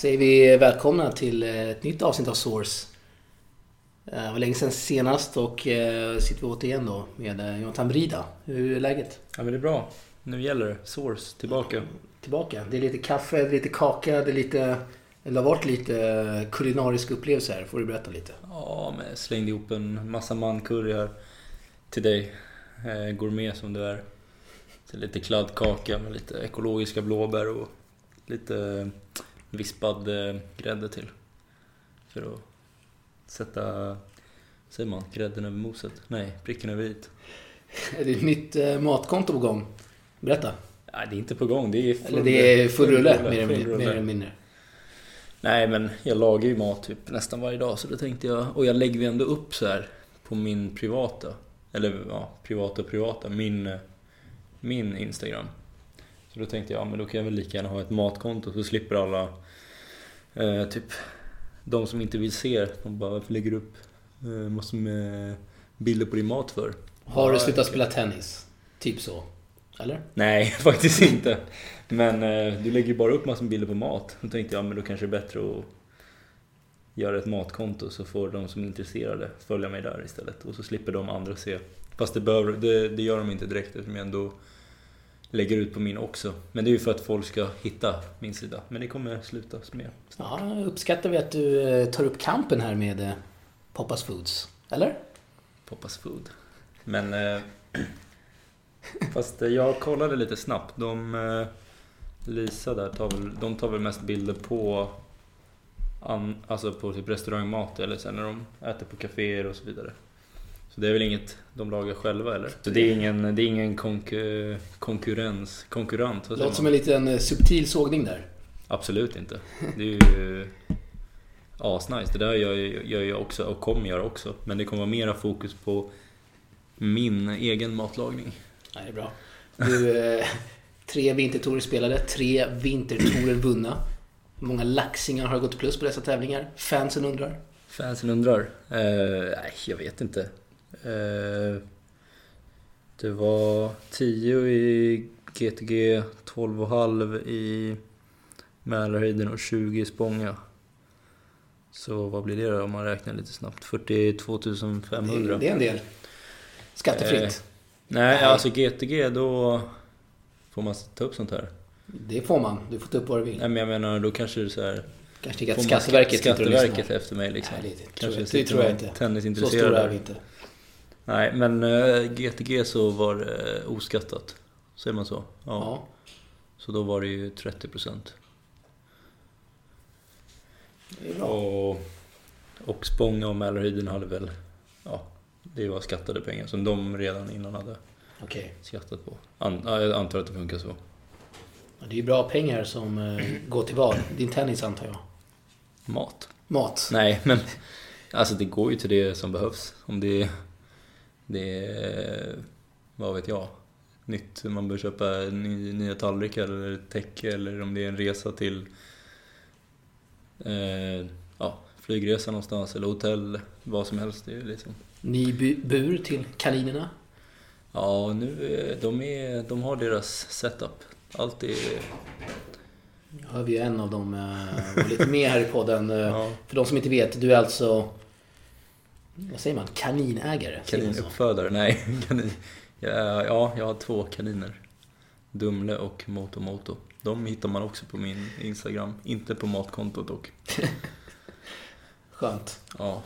säger vi välkomna till ett nytt avsnitt av Source. Eh, det var länge sedan senast och eh, sitter vi återigen då med eh, Jonathan Brida. Hur är läget? Ja men det är bra. Nu gäller det. Source, tillbaka. Tillbaka. Det är lite kaffe, det är lite kaka, det är lite... Det har varit lite kulinarisk upplevelse här. Får du berätta lite? Ja, men jag slängde ihop en massa mancurry här till dig. Eh, gourmet som du är. Så lite kladdkaka med lite ekologiska blåbär och lite vispad eh, grädde till. För att sätta, säger man, grädden över moset? Nej, pricken över it. Är det ett nytt eh, matkonto på gång? Berätta. Nej, det är inte på gång. Det är full, Eller det är full rulle, full mer, full eller- rulle. mer eller mindre. Nej, men jag lagar ju mat typ nästan varje dag så då tänkte jag, och jag lägger ju ändå upp så här på min privata, eller ja, privata och privata, min, min Instagram. Så då tänkte jag, ja men då kan jag väl lika gärna ha ett matkonto så slipper alla, eh, typ, de som inte vill se, de bara, varför lägger du upp eh, massor med bilder på din mat för? Har du slutat spela tennis? Typ så. Eller? Nej, faktiskt inte. Men eh, du lägger ju bara upp massor med bilder på mat. Då tänkte jag, men då kanske det är bättre att göra ett matkonto så får de som är intresserade följa mig där istället. Och så slipper de andra se. Fast det, behöver, det, det gör de inte direkt eftersom jag ändå lägger ut på min också. Men det är ju för att folk ska hitta min sida. Men det kommer slutas med snart. Ja, uppskattar vi att du eh, tar upp kampen här med eh, Poppas Foods. Eller? Poppas Food. Men... Eh, fast eh, jag kollade lite snabbt. De... Lisa där tar väl, de tar väl mest bilder på an, alltså på typ restaurangmat eller sen när de äter på kaféer och så vidare. Så det är väl inget de lagar själva eller? Så det är ingen, det är ingen konku, konkurrens, konkurrent? vad Låter som en liten eh, subtil sågning där. Absolut inte. Det är ju asnice. Det där gör, jag- gör jag också och kommer göra också. Men det kommer vara mera fokus på min egen matlagning. Nej, det är bra. Du, eh, tre vintertorer spelade, tre vintertorer vunna. Hur många laxingar har gått plus på dessa tävlingar? Fansen undrar. Fansen undrar? Eh, nej, jag vet inte. Eh, det var 10 i GTG, 12,5 i Mälarhöjden och 20 i Spånga. Så vad blir det då om man räknar lite snabbt? 42 500. Det, är en del. Skattefritt. Eh, Nej, alltså GTG då får man ta upp sånt här. Det får man. Du får ta upp vad du vill. Nej men jag menar då kanske det är så här Kanske tycker att Skatteverket Skatteverket efter mig liksom. Nej, det, det, tror Kanske jag, det tror jag inte. Så Tennisintresserad stora är vi inte. Nej, men eh, GTG så var det oskattat. Säger man så? Ja. Ja. Så då var det ju 30%. Det är bra. Och, och Spånga och Mälarhöjden hade väl, ja, det var skattade pengar som de redan innan hade Okej. skattat på. An, ja, jag antar att det funkar så. Det är ju bra pengar som eh, går till vad? Din tennis antar jag? Mat? Mat? Nej, men alltså det går ju till det som behövs. Om det, det är, vad vet jag, nytt, man bör köpa ny, nya tallrikar eller täcke eller om det är en resa till eh, ja, flygresa någonstans eller hotell, vad som helst. Det är liksom. Ny bu- bur till kaninerna? Ja, nu, de, är, de har deras setup. Allt är... Jag hör vi en av dem eh, lite med här i podden. Ja, För de som inte vet, du är alltså... Vad säger man? Kaninägare? Kaninuppfödare, nej. Kanin. Ja, ja, jag har två kaniner. Dumle och Moto Moto. De hittar man också på min Instagram. Inte på matkontot dock. Skönt. Ja.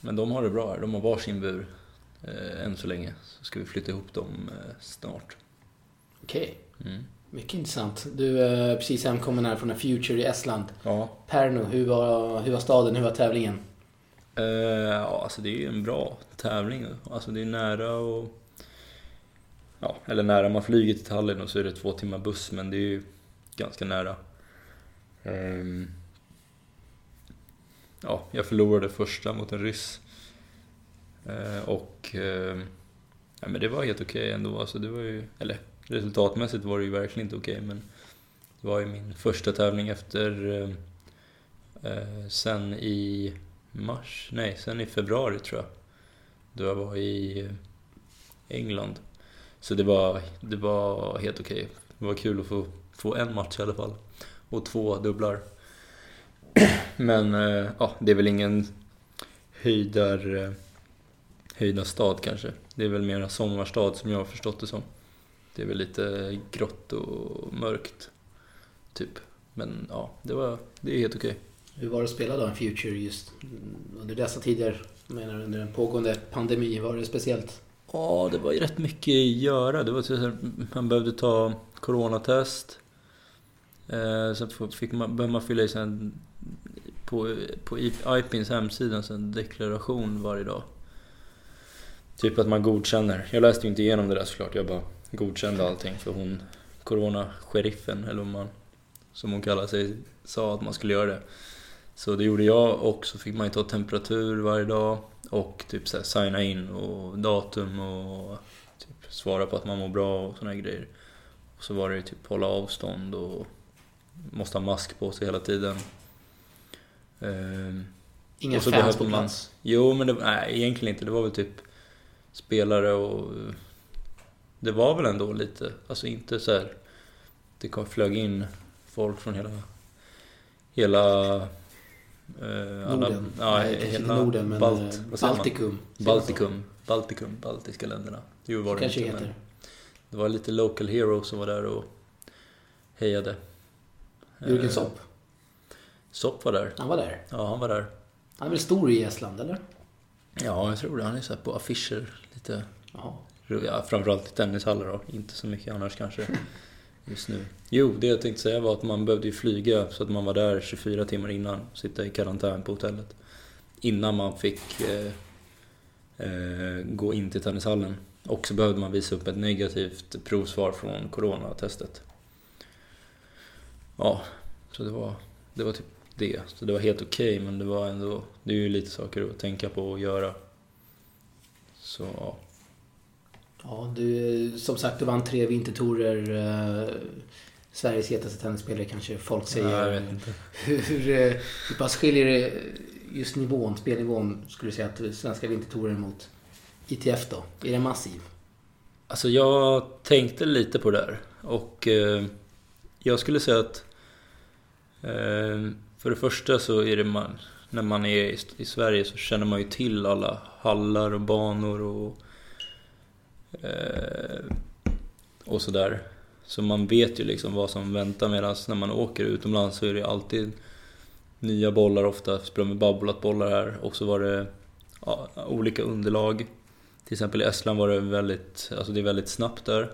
Men de har det bra här. De har varsin bur. Eh, än så länge. Så ska vi flytta ihop dem eh, snart. Okej. Mm. Mycket intressant. Du är precis hemkommen här från en Future i Estland. Ja. Pärnu, hur var, hur var staden? Hur var tävlingen? Eh, ja, alltså det är ju en bra tävling. Alltså det är nära och... Ja, eller nära. Man flyger till Tallinn och så är det två timmar buss, men det är ju ganska nära. Ehm, ja, jag förlorade första mot en ryss. Eh, och... Ehm, ja, men det var helt okej ändå. Alltså det var ju... Eller resultatmässigt var det ju verkligen inte okej, men... Det var ju min första tävling efter... Ehm, eh, sen i mars, nej, sen i februari tror jag. Då jag var i eh, England. Så det var, det var helt okej. Det var kul att få, få en match i alla fall. Och två dubblar. Men eh, ja, det är väl ingen höjdar, eh, höjdarstad kanske. Det är väl mera sommarstad som jag har förstått det som. Det är väl lite grått och mörkt, typ. Men ja, det, var, det är helt okej. Hur var det att spela då Future just under dessa tider? Menar under en pågående pandemi, var det speciellt? Ja, det var ju rätt mycket att göra. Det var så här, man behövde ta coronatest. Eh, sen fick man, behövde man fylla i sen på, på IPINs hemsida en deklaration varje dag. Typ att man godkänner. Jag läste ju inte igenom det där såklart. Jag bara godkände allting för hon, corona-sheriffen eller vad man, som hon kallar sig, sa att man skulle göra det. Så det gjorde jag och så fick man ju ta temperatur varje dag och typ så här, signa in och datum och typ svara på att man mår bra och såna här grejer. Och så var det typ hålla avstånd och måste ha mask på sig hela tiden. Ehm, Inga fans på plats? Man, jo, men det, nej, egentligen inte. Det var väl typ spelare och... Det var väl ändå lite, alltså inte så här, Det kom, flög in folk från hela... Hela alla, Norden? Ja, Nej, hela Norden, men Balt, eh, Baltikum. Baltikum. Baltikum, baltiska länderna. Jo, var det kanske inte, heter. Det var lite local heroes som var där och hejade. Jürgen eh, Sopp? Sopp var där. Han var där? Ja, han var där. Han är väl stor i Estland, eller? Ja, jag tror det. Han är så på affischer lite. Jaha. Ja, framförallt i tennishallar då. Inte så mycket annars kanske just nu. Jo, det jag tänkte säga var att man behövde ju flyga så att man var där 24 timmar innan, sitta i karantän på hotellet. Innan man fick eh, eh, gå in till tennishallen. Och så behövde man visa upp ett negativt provsvar från coronatestet. Ja, så det var, det var typ det. Så det var helt okej, okay, men det var ändå... Det är ju lite saker att tänka på och göra. Så ja. Ja, du, som sagt, du vann tre vintertorer. Eh, Sveriges hetaste tennisspelare kanske folk säger. Ja, jag vet inte. Hur, eh, hur pass skiljer det just nivån, spelnivån, skulle du säga, att svenska vintertorer mot ITF då? Är det massiv? Alltså jag tänkte lite på det där och eh, jag skulle säga att eh, för det första så är det man, när man är i, i Sverige så känner man ju till alla hallar och banor och Eh, och sådär. Så man vet ju liksom vad som väntar medan när man åker utomlands så är det alltid nya bollar ofta. Spelar med babblat bollar här och så var det ja, olika underlag. Till exempel i Estland var det väldigt, alltså det är väldigt snabbt där.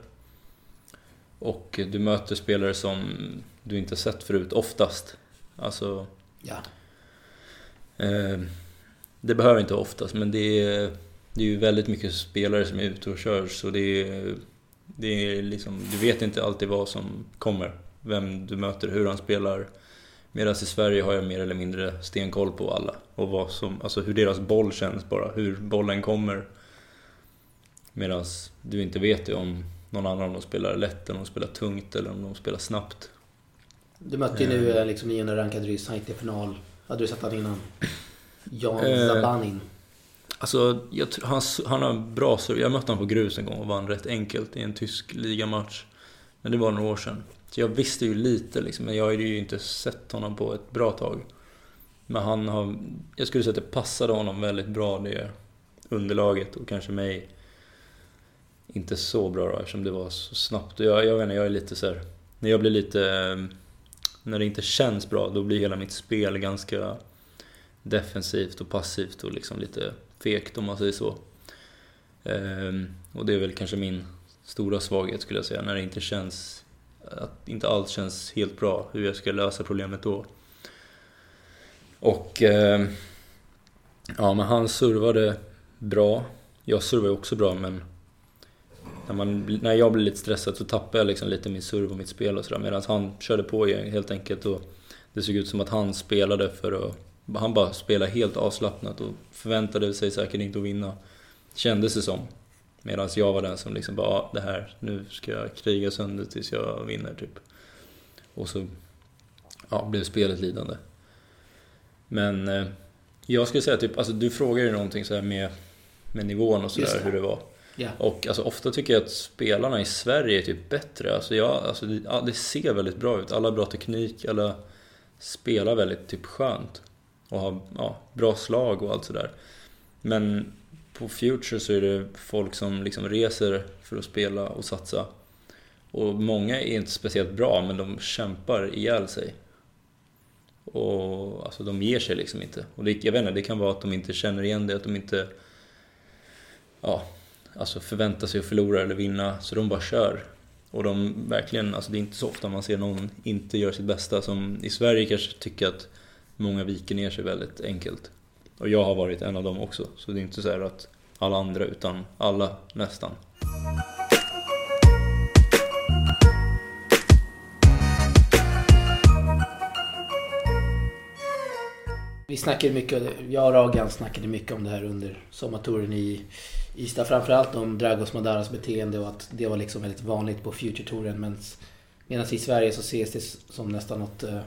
Och du möter spelare som du inte sett förut oftast. Alltså... Ja. Eh, det behöver inte oftast men det är det är ju väldigt mycket spelare som är ute och kör så det är, det är liksom, du vet inte alltid vad som kommer. Vem du möter, hur han spelar. Medan i Sverige har jag mer eller mindre stenkoll på alla. Och vad som, alltså hur deras boll känns bara, hur bollen kommer. Medan du inte vet det om någon annan, om de spelar lätt, eller om de spelar tungt eller om de spelar snabbt. Du mötte ju nu eh. liksom nionde rankad ryss, han gick till final. Hade du sett honom innan? Jan eh, Zabanin. Alltså, jag, han, han har bra serve. Jag mötte honom på grus en gång och vann rätt enkelt i en tysk ligamatch. Men det var några år sedan. Så jag visste ju lite liksom, men jag hade ju inte sett honom på ett bra tag. Men han har... Jag skulle säga att det passade honom väldigt bra, det underlaget och kanske mig inte så bra då, eftersom det var så snabbt. Och jag, jag vet inte, jag är lite så här, När jag blir lite... Eh, när det inte känns bra, då blir hela mitt spel ganska defensivt och passivt och liksom lite fegt om man säger så. Ehm, och det är väl kanske min stora svaghet skulle jag säga, när det inte känns... Att inte allt känns helt bra, hur jag ska lösa problemet då. Och... Ehm, ja, men han servade bra. Jag servar också bra, men... När, man, när jag blir lite stressad så tappar jag liksom lite min serv och mitt spel och sådär. Medan han körde på helt enkelt och det såg ut som att han spelade för att han bara spelade helt avslappnat och förväntade sig säkert inte att vinna. Kändes det som. Medan jag var den som liksom bara, ah, det här, nu ska jag kriga sönder tills jag vinner typ. Och så ja, blev spelet lidande. Men eh, jag skulle säga typ, alltså du frågade ju någonting så med, med nivån och sådär hur det var. Yeah. Och alltså, ofta tycker jag att spelarna i Sverige är typ bättre. Alltså, jag, alltså, det, det ser väldigt bra ut. Alla har bra teknik, alla spelar väldigt typ skönt och har ja, bra slag och allt sådär. Men på Future så är det folk som liksom reser för att spela och satsa. Och många är inte speciellt bra, men de kämpar ihjäl sig. Och alltså, de ger sig liksom inte. Och det, jag vet inte, det kan vara att de inte känner igen det, att de inte ja, alltså förväntar sig att förlora eller vinna, så de bara kör. Och de verkligen, alltså det är inte så ofta man ser någon inte göra sitt bästa som i Sverige kanske tycker att många viker ner sig väldigt enkelt. Och jag har varit en av dem också, så det är inte så att alla andra, utan alla nästan. Vi snackade mycket, jag och Ragan snackade mycket om det här under sommartouren i Ista. Framförallt om Dragos Madaras beteende och att det var liksom väldigt vanligt på Future-touren. Medan i Sverige så ses det som nästan något eh,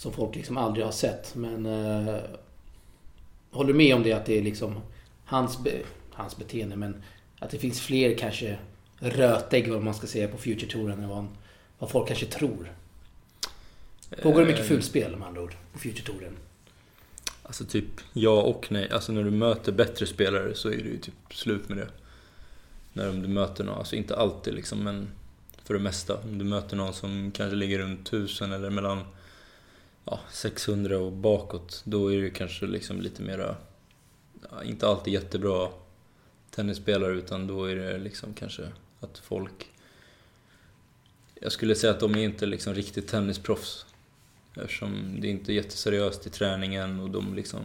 som folk liksom aldrig har sett. Men eh, håller du med om det att det är liksom hans, be, hans beteende men att det finns fler kanske rötägg vad man ska säga på Future-touren än vad, vad folk kanske tror? Pågår det mycket eh, fulspel med andra ord på Future-touren? Alltså typ ja och nej. Alltså när du möter bättre spelare så är det ju typ slut med det. När du möter någon, alltså inte alltid liksom men för det mesta. Om du möter någon som kanske ligger runt 1000 eller mellan ja, 600 och bakåt, då är det kanske liksom lite mera, ja, inte alltid jättebra tennisspelare utan då är det liksom kanske att folk jag skulle säga att de är inte liksom riktigt tennisproffs. Eftersom det inte är jätteseriöst i träningen och de liksom...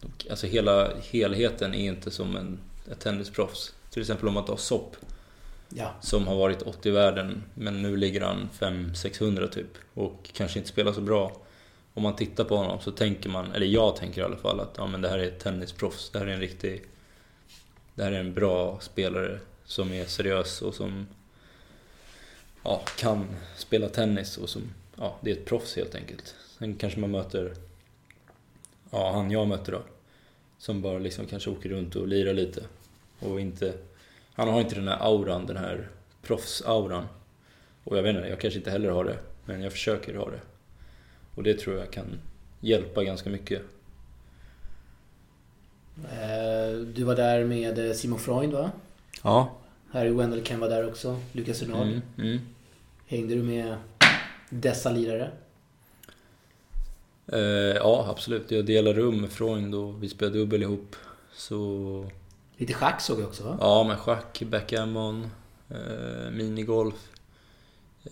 De, alltså hela helheten är inte som en, ett tennisproffs. Till exempel om man tar Sopp. Ja. Som har varit 80 i världen, men nu ligger han 500-600 typ. Och kanske inte spelar så bra. Om man tittar på honom så tänker man, eller jag tänker i alla fall, att ja, men det här är ett tennisproffs. Det här är en riktig... Det här är en bra spelare som är seriös och som ja, kan spela tennis och som ja, det är ett proffs helt enkelt. Sen kanske man möter, ja han jag mötte då, som bara liksom kanske åker runt och lirar lite. Och inte, han har inte den här auran, den här proffsauran. Och jag vet inte, jag kanske inte heller har det, men jag försöker ha det. Och det tror jag kan hjälpa ganska mycket. Eh, du var där med Simon Freund va? Ja. Harry Wendell kan vara där också. Lukas Renard. Mm, mm. Hängde du med dessa lirare? Eh, ja, absolut. Jag delar rum med Freund och vi spelar dubbel ihop. Så... Lite schack såg jag också va? Ja, men schack, backgammon, eh, minigolf.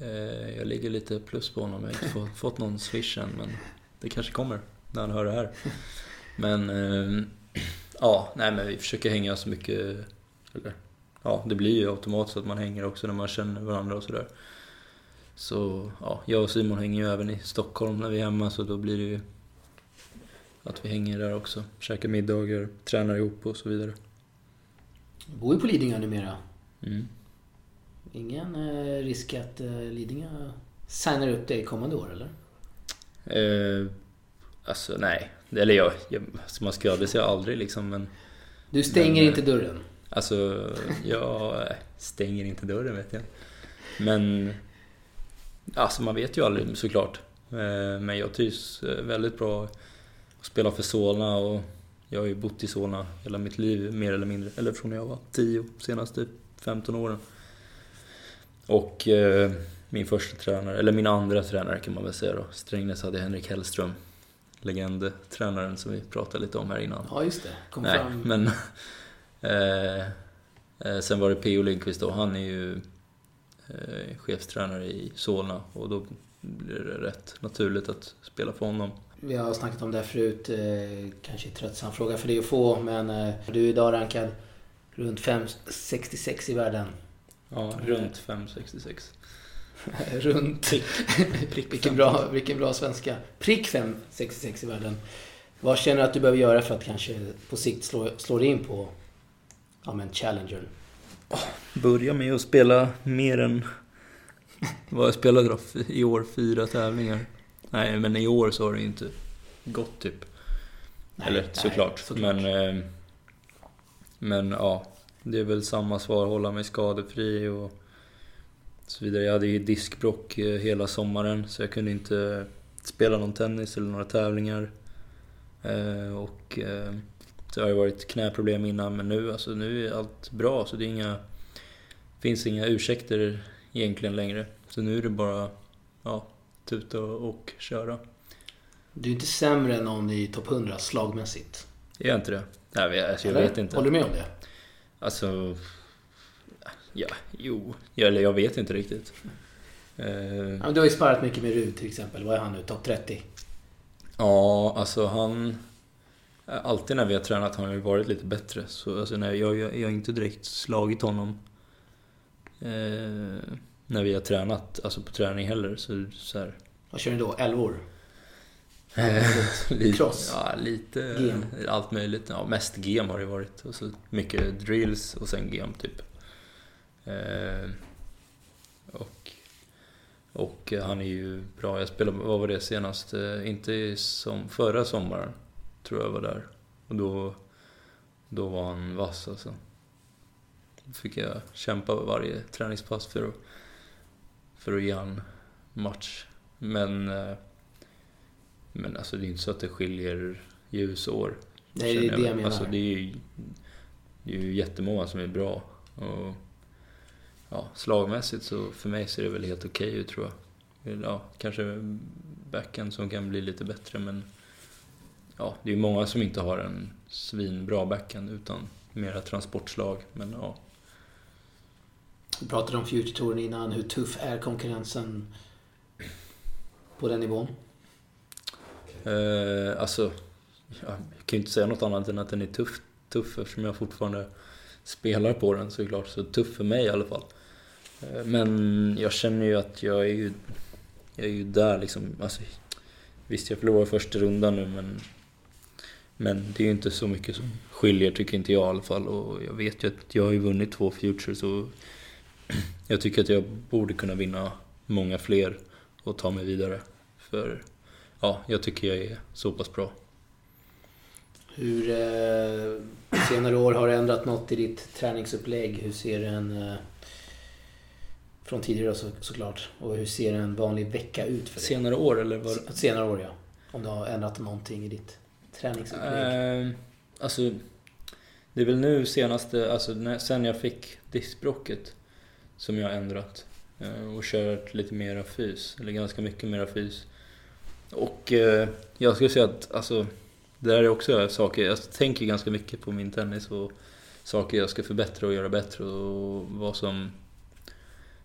Eh, jag ligger lite plus på honom. Jag har inte fått, fått någon swish än, men det kanske kommer när han hör det här. Men eh, ja, nej men vi försöker hänga så mycket. Eller, ja, det blir ju automatiskt att man hänger också när man känner varandra och sådär. Så ja, jag och Simon hänger ju även i Stockholm när vi är hemma så då blir det ju att vi hänger där också. Käkar middagar, tränar ihop och så vidare. Bor ju på Lidingö numera. Mm. Ingen eh, risk att eh, Lidingö signar upp dig kommande år eller? Eh, alltså nej. Eller jag, jag alltså, man ska det jag aldrig liksom men... Du stänger men, inte dörren? Alltså, jag stänger inte dörren vet jag. Men Alltså man vet ju aldrig såklart. Eh, men jag trivs eh, väldigt bra att spela för Solna och jag har ju bott i Solna hela mitt liv mer eller mindre. Eller från när jag var 10, senaste 15 åren. Och eh, min första tränare, eller min andra tränare kan man väl säga då. Strängnäs hade Henrik Hellström. Legendtränaren som vi pratade lite om här innan. Ja just det, kom Nej, fram. Men, eh, sen var det P.O. Lindqvist då, han är ju eh, chefstränare i Solna och då blir det rätt naturligt att spela för honom. Vi har snackat om det här förut, eh, kanske tröttsam fråga för dig att få, men eh, du är idag rankad runt 566 i världen. Ja, runt 566. runt. Prick, vilken, bra, vilken bra svenska. Prick 566 i världen. Vad känner du att du behöver göra för att kanske på sikt slå, slå dig in på ja, men Challenger? Börja med att spela mer än vad jag spelade då i år, fyra tävlingar. Nej, men i år så har det inte gått typ. Nej, Eller såklart. Nej, såklart. Men, eh, men ja, det är väl samma svar. Hålla mig skadefri och så vidare. Jag hade ju diskbrock eh, hela sommaren så jag kunde inte spela någon tennis eller några tävlingar. Eh, och det har ju varit knäproblem innan men nu, alltså, nu är allt bra så det är inga, finns inga ursäkter egentligen längre. Så nu är det bara ja, tuta och, och köra. Du är inte sämre än någon i topp 100 slagmässigt. Är jag inte det? Nej, alltså, jag Eller? vet inte. Håller du med om det? Alltså... Ja, jo. Eller jag vet inte riktigt. Ja, men du har ju sparat mycket med Rud till exempel. Vad är han nu? Topp 30? Ja, alltså han... Alltid när vi har tränat har han ju varit lite bättre. Så alltså, nej, jag, jag, jag har inte direkt slagit honom eh, när vi har tränat, alltså på träning heller. Så, så här, Vad kör ni då? Elvor? lite, Cross? Ja, lite Gem? allt möjligt. Ja, mest gem har det varit. Och så mycket drills och sen gem typ. Eh, och, och han är ju bra. Jag spelade, vad var det senast? Eh, Inte som, förra sommaren, tror jag var där. Och då, då var han vass alltså. Då fick jag kämpa varje träningspass för att, för att ge han match. Men, eh, men alltså det är inte så att det skiljer ljusår. Nej, det är det jag menar. Alltså det är ju, det är ju jättemånga som är bra. Och, ja, slagmässigt så för mig ser det väl helt okej ut tror jag. Ja, kanske backen som kan bli lite bättre men ja, det är ju många som inte har en svinbra backhand utan mera transportslag. Men ja, vi pratade om Future Touren innan. Hur tuff är konkurrensen på den nivån? Eh, alltså, jag kan ju inte säga något annat än att den är tuff, tuff eftersom jag fortfarande spelar på den såklart. Så tuff för mig i alla fall. Eh, men jag känner ju att jag är ju, jag är ju där liksom. Alltså, visst, jag förlorade första rundan nu men men det är ju inte så mycket som skiljer tycker inte jag i alla fall. Och jag vet ju att jag har ju vunnit två Futures och jag tycker att jag borde kunna vinna många fler och ta mig vidare. För ja, jag tycker jag är så pass bra. Hur eh, senare år har det ändrat något i ditt träningsupplägg? Hur ser en... Eh, från tidigare så, såklart. Och hur ser en vanlig vecka ut för dig? Senare år eller vad? Senare år ja. Om du har ändrat någonting i ditt träningsupplägg. Eh, alltså, det är väl nu senaste, alltså när, sen jag fick diskbråcket som jag har ändrat. Eh, och kört lite mera fys, eller ganska mycket mera fys. Och eh, jag skulle säga att alltså, det där är också saker, jag tänker ganska mycket på min tennis och saker jag ska förbättra och göra bättre och vad som,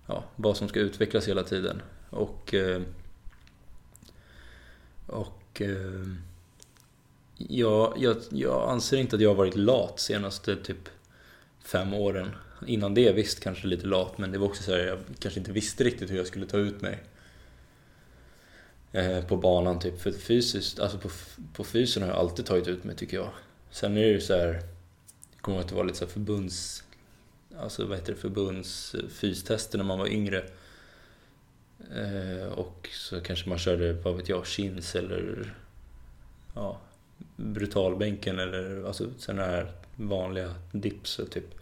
ja, vad som ska utvecklas hela tiden. Och, eh, och eh, jag, jag, jag anser inte att jag har varit lat senaste typ fem åren. Innan det visst kanske lite lat, men det var också så här, jag kanske inte visste riktigt hur jag skulle ta ut mig. Eh, på banan typ, för fysiskt, alltså på, på fysen har jag alltid tagit ut mig tycker jag. Sen är det ju så här, jag kommer ihåg att det var lite så här förbunds, alltså vad heter det, förbunds eh, fystester när man var yngre. Eh, och så kanske man körde, vad vet jag, chins eller ja, brutalbänken eller alltså sådana här vanliga dips typ.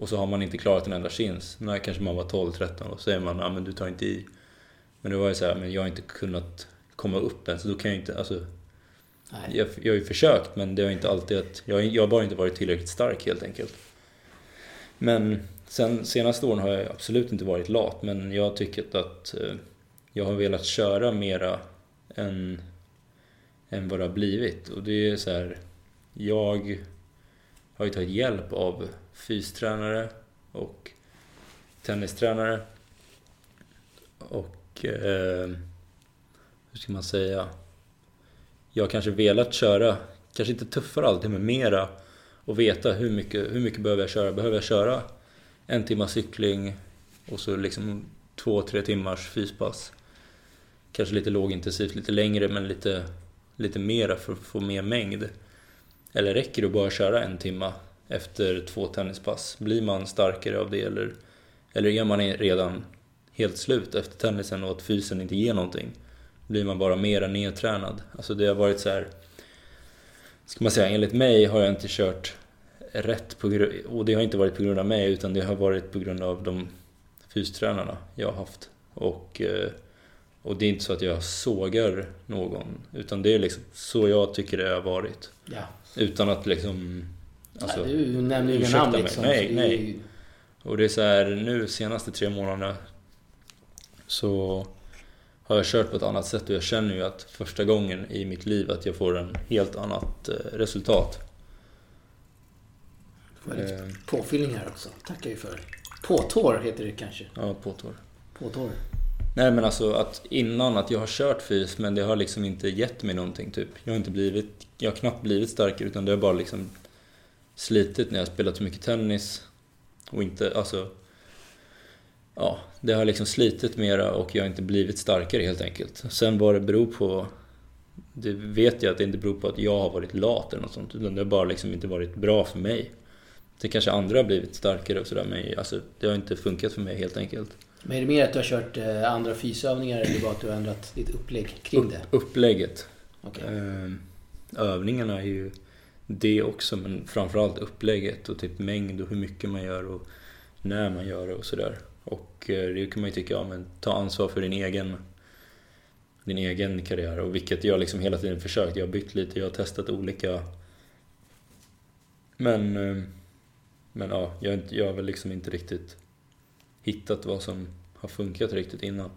Och så har man inte klarat en enda chins. När kanske man var 12-13 och så säger man att men du tar inte i. Men det var ju så här, men jag har inte kunnat komma upp än så då kan jag inte, alltså Nej. jag, jag har ju försökt men det har inte alltid att, jag, jag har bara inte varit tillräckligt stark helt enkelt. Men sen senaste åren har jag absolut inte varit lat men jag har tyckt att eh, jag har velat köra mera än, än vad det har blivit. Och det är så här, jag har ju tagit hjälp av fystränare och tennistränare. Och eh, hur ska man säga? Jag har kanske velat köra, kanske inte tuffare alltid, men mera och veta hur mycket, hur mycket behöver jag köra? Behöver jag köra en timma cykling och så liksom två, tre timmars fyspass? Kanske lite lågintensivt, lite längre men lite, lite mera för att få mer mängd. Eller räcker det att bara köra en timma efter två tennispass? Blir man starkare av det eller, eller är man redan helt slut efter tennisen och att fysen inte ger någonting? Blir man bara mera nedtränad? Alltså det har varit så här. Ska man säga, enligt mig har jag inte kört rätt på och det har inte varit på grund av mig utan det har varit på grund av de fystränarna jag har haft. Och, eh, Och det är inte så att jag sågar någon, utan det är liksom så jag tycker det har varit. Ja. Utan att liksom... Alltså, nej, du nämner ju inga namn liksom. Nej, det nej. Och det är så här, nu senaste tre månaderna så har jag kört på ett annat sätt och jag känner ju att första gången i mitt liv att jag får en helt annat eh, resultat. Får jag lite Eh, påfyllning här också. Tackar ju för. Påtår heter det kanske. ja, påtår. Påtår. Nej men alltså att innan att jag har kört fys men det har liksom inte gett mig någonting typ. Jag har inte blivit, jag har knappt blivit starkare utan det har bara liksom slitit när jag spelat så mycket tennis och inte, alltså Ja, det har liksom slitit mera och jag har inte blivit starkare helt enkelt. Sen vad det beror på Det vet jag att det inte beror på att jag har varit lat eller något sånt utan det har bara liksom inte varit bra för mig. Det kanske andra har blivit starkare och sådär men alltså det har inte funkat för mig helt enkelt. Men är det mer att du har kört eh, andra fysövningar eller bara att du har ändrat ditt upplägg kring det? Upp, upplägget. Okej. Eh, Övningarna är ju det också, men framförallt upplägget och typ mängd och hur mycket man gör och när man gör det och sådär. Och eh, det kan man ju tycka, ja men ta ansvar för din egen, din egen karriär och vilket jag liksom hela tiden försökt. Jag har bytt lite, jag har testat olika. Men, eh, men ja, jag, har jag har väl liksom inte riktigt hittat vad som har funkat riktigt innan.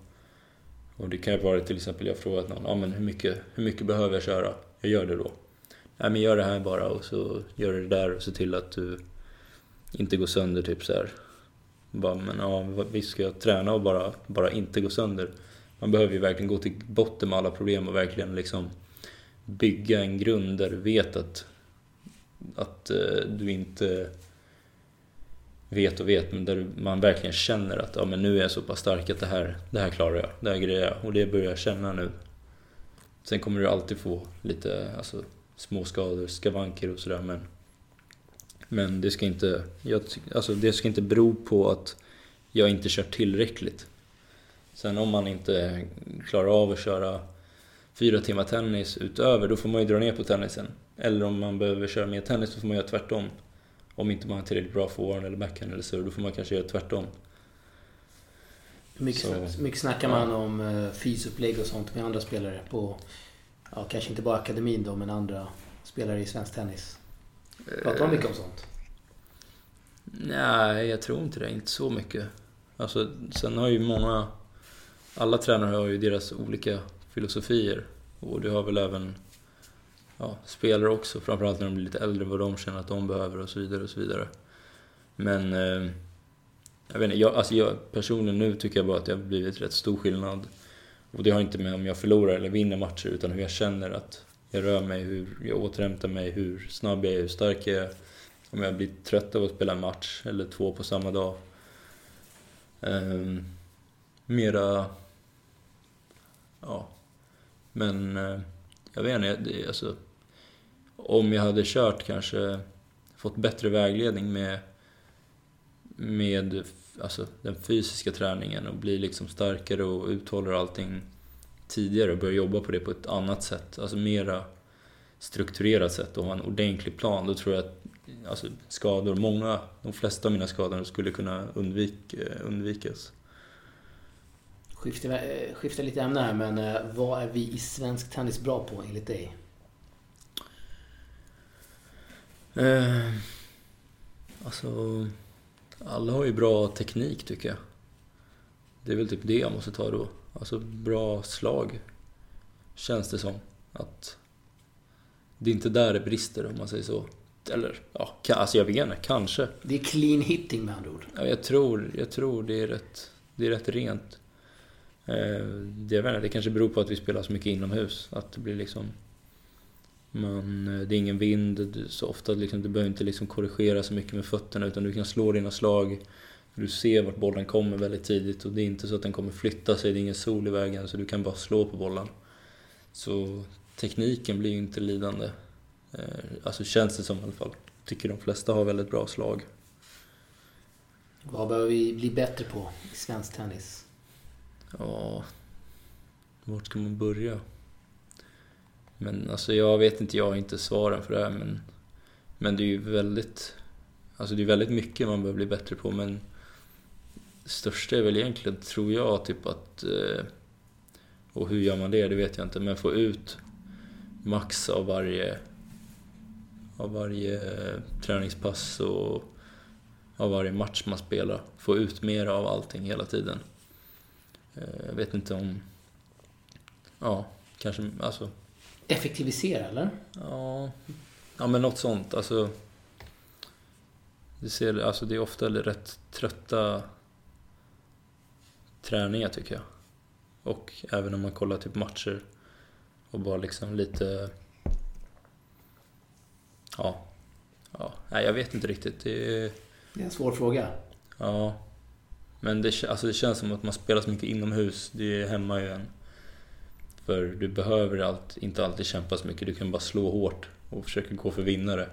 Och det kan ju vara till exempel, jag har frågat någon, ja men hur mycket, hur mycket behöver jag köra? Jag gör det då. Nej men gör det här bara och så gör du det där och se till att du inte går sönder typ så här. Bara, men ja, visst ska jag träna och bara, bara inte gå sönder. Man behöver ju verkligen gå till botten med alla problem och verkligen liksom bygga en grund där du vet att, att eh, du inte vet och vet, men där man verkligen känner att ja, men nu är jag så pass stark att det här, det här klarar jag, det här grejer jag och det börjar jag känna nu. Sen kommer du alltid få lite alltså, små skador, skavanker och sådär men men det ska inte, jag, alltså, det ska inte bero på att jag inte kört tillräckligt. Sen om man inte klarar av att köra fyra timmar tennis utöver, då får man ju dra ner på tennisen. Eller om man behöver köra mer tennis, så får man göra tvärtom. Om inte man har tillräckligt bra forehand eller backhand eller så, då får man kanske göra tvärtom. Hur mycket, mycket snackar man om uh, fysupplägg och sånt med andra spelare på... Ja, kanske inte bara akademin då, men andra spelare i svensk tennis. Pratar man mycket om sånt? Nej, jag tror inte det. Inte så mycket. Alltså, sen har ju många... Alla tränare har ju deras olika filosofier. Och det har väl även ja, spelare också, framförallt när de blir lite äldre, vad de känner att de behöver och så vidare. och så vidare. Men... Eh, jag vet inte, jag, alltså jag, personligen nu tycker jag bara att det har blivit rätt stor skillnad. Och det har inte med om jag förlorar eller vinner matcher, utan hur jag känner att jag rör mig, hur jag återhämtar mig, hur snabb jag är, hur stark jag är. Om jag blir trött av att spela en match eller två på samma dag. Ehm, mera... Ja. Men eh, jag vet inte, det, alltså... Om jag hade kört kanske fått bättre vägledning med, med alltså, den fysiska träningen och bli liksom starkare och uthåller allting tidigare och börja jobba på det på ett annat sätt. Alltså mera strukturerat sätt och ha en ordentlig plan. Då tror jag att alltså, skador, många, de flesta av mina skador skulle kunna undvik, eh, undvikas. Skifta, eh, skifta lite ämne här, men eh, vad är vi i svensk tennis bra på enligt dig? Eh, alltså, alla har ju bra teknik tycker jag. Det är väl typ det jag måste ta då. Alltså bra slag, känns det som. Att det är inte där det brister om man säger så. Eller ja, alltså jag vet inte, kanske. Det är clean hitting med andra ord. Ja, jag, tror, jag tror det är rätt, det är rätt rent. Eh, det, jag vet inte, det kanske beror på att vi spelar så mycket inomhus. Att det blir liksom... Man, eh, det är ingen vind så ofta. Liksom, du behöver inte liksom korrigera så mycket med fötterna utan du kan slå dina slag. Du ser vart bollen kommer väldigt tidigt och det är inte så att den kommer flytta sig. Det är ingen sol i vägen så du kan bara slå på bollen. Så tekniken blir ju inte lidande. Eh, alltså känns det som i alla fall. Tycker de flesta har väldigt bra slag. Vad behöver vi bli bättre på i svensk tennis? Ja, vart ska man börja? Men alltså jag vet inte, jag har inte svaren för det här men, men det är ju väldigt, alltså det är väldigt mycket man behöver bli bättre på men det största är väl egentligen, tror jag, typ att eh, Och hur gör man det? Det vet jag inte. Men få ut max av varje, av varje eh, träningspass och av varje match man spelar. Få ut mer av allting hela tiden. Eh, jag vet inte om... Ja, kanske... Alltså, Effektivisera, eller? ja, ja men något sånt. Alltså, det, ser, alltså det är ofta rätt trötta träningar tycker jag. Och även om man kollar typ matcher och bara liksom lite... Ja. ja. Nej, jag vet inte riktigt. Det är, Det är en svår fråga. Ja. Men det, alltså det känns som att man spelar så mycket inomhus. Det hämmar ju en. För du behöver allt, inte alltid kämpa så mycket. Du kan bara slå hårt och försöka gå för vinnare.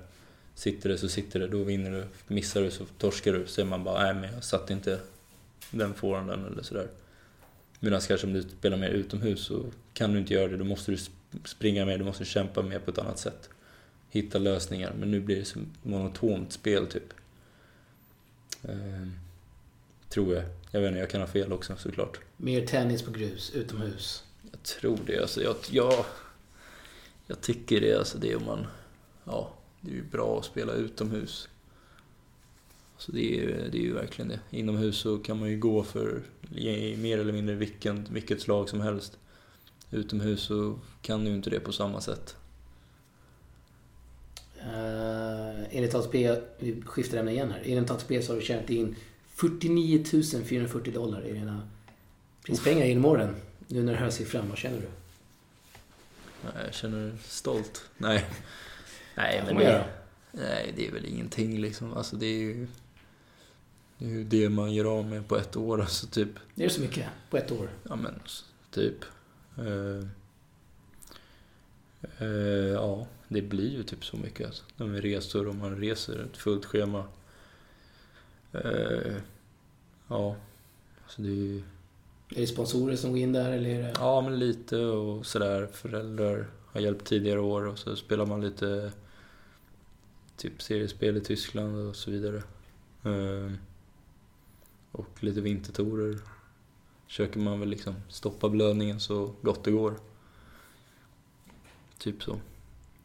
Sitter det så sitter det, då vinner du. Missar du så torskar du. Så är man bara, nej men jag satte inte den forehanden eller sådär. Medan kanske om du spelar mer utomhus så kan du inte göra det. Då måste du springa mer, du måste kämpa mer på ett annat sätt. Hitta lösningar. Men nu blir det så monotont spel typ. Ehm, tror jag. Jag vet inte, jag kan ha fel också såklart. Mer tennis på grus, utomhus. Jag tror det. Alltså, jag, jag, jag tycker det. Alltså, det är om man... Ja, det är ju bra att spela utomhus. Så det är, ju- det är ju verkligen det. Inomhus så kan man ju gå för mer eller mindre vilken, vilket slag som helst. Utomhus så kan du inte det på samma sätt. Uh, enligt ATP, vi skiftar ämne igen här. Enligt ATP så har du tjänat in 49 440 dollar i dina prispengar genom åren. Nu när du hör siffran, vad känner du? Nej, Jag känner stolt. Nej. Nej, men det, nej, det är väl ingenting liksom. Alltså det är ju... Det är ju det man gör av med på ett år, alltså typ. Det är så mycket på ett år. Ja men, typ. Eh, eh, ja, det blir ju typ så mycket alltså. När med resor och man reser ett fullt schema. Eh, ja, så det är ju... Är det sponsorer som går in där eller det... Ja, men lite och sådär. Föräldrar har hjälpt tidigare år och så spelar man lite typ seriespel i Tyskland och så vidare. Eh, Och lite vintertorer. Försöker man väl liksom stoppa blödningen så gott det går. Typ så.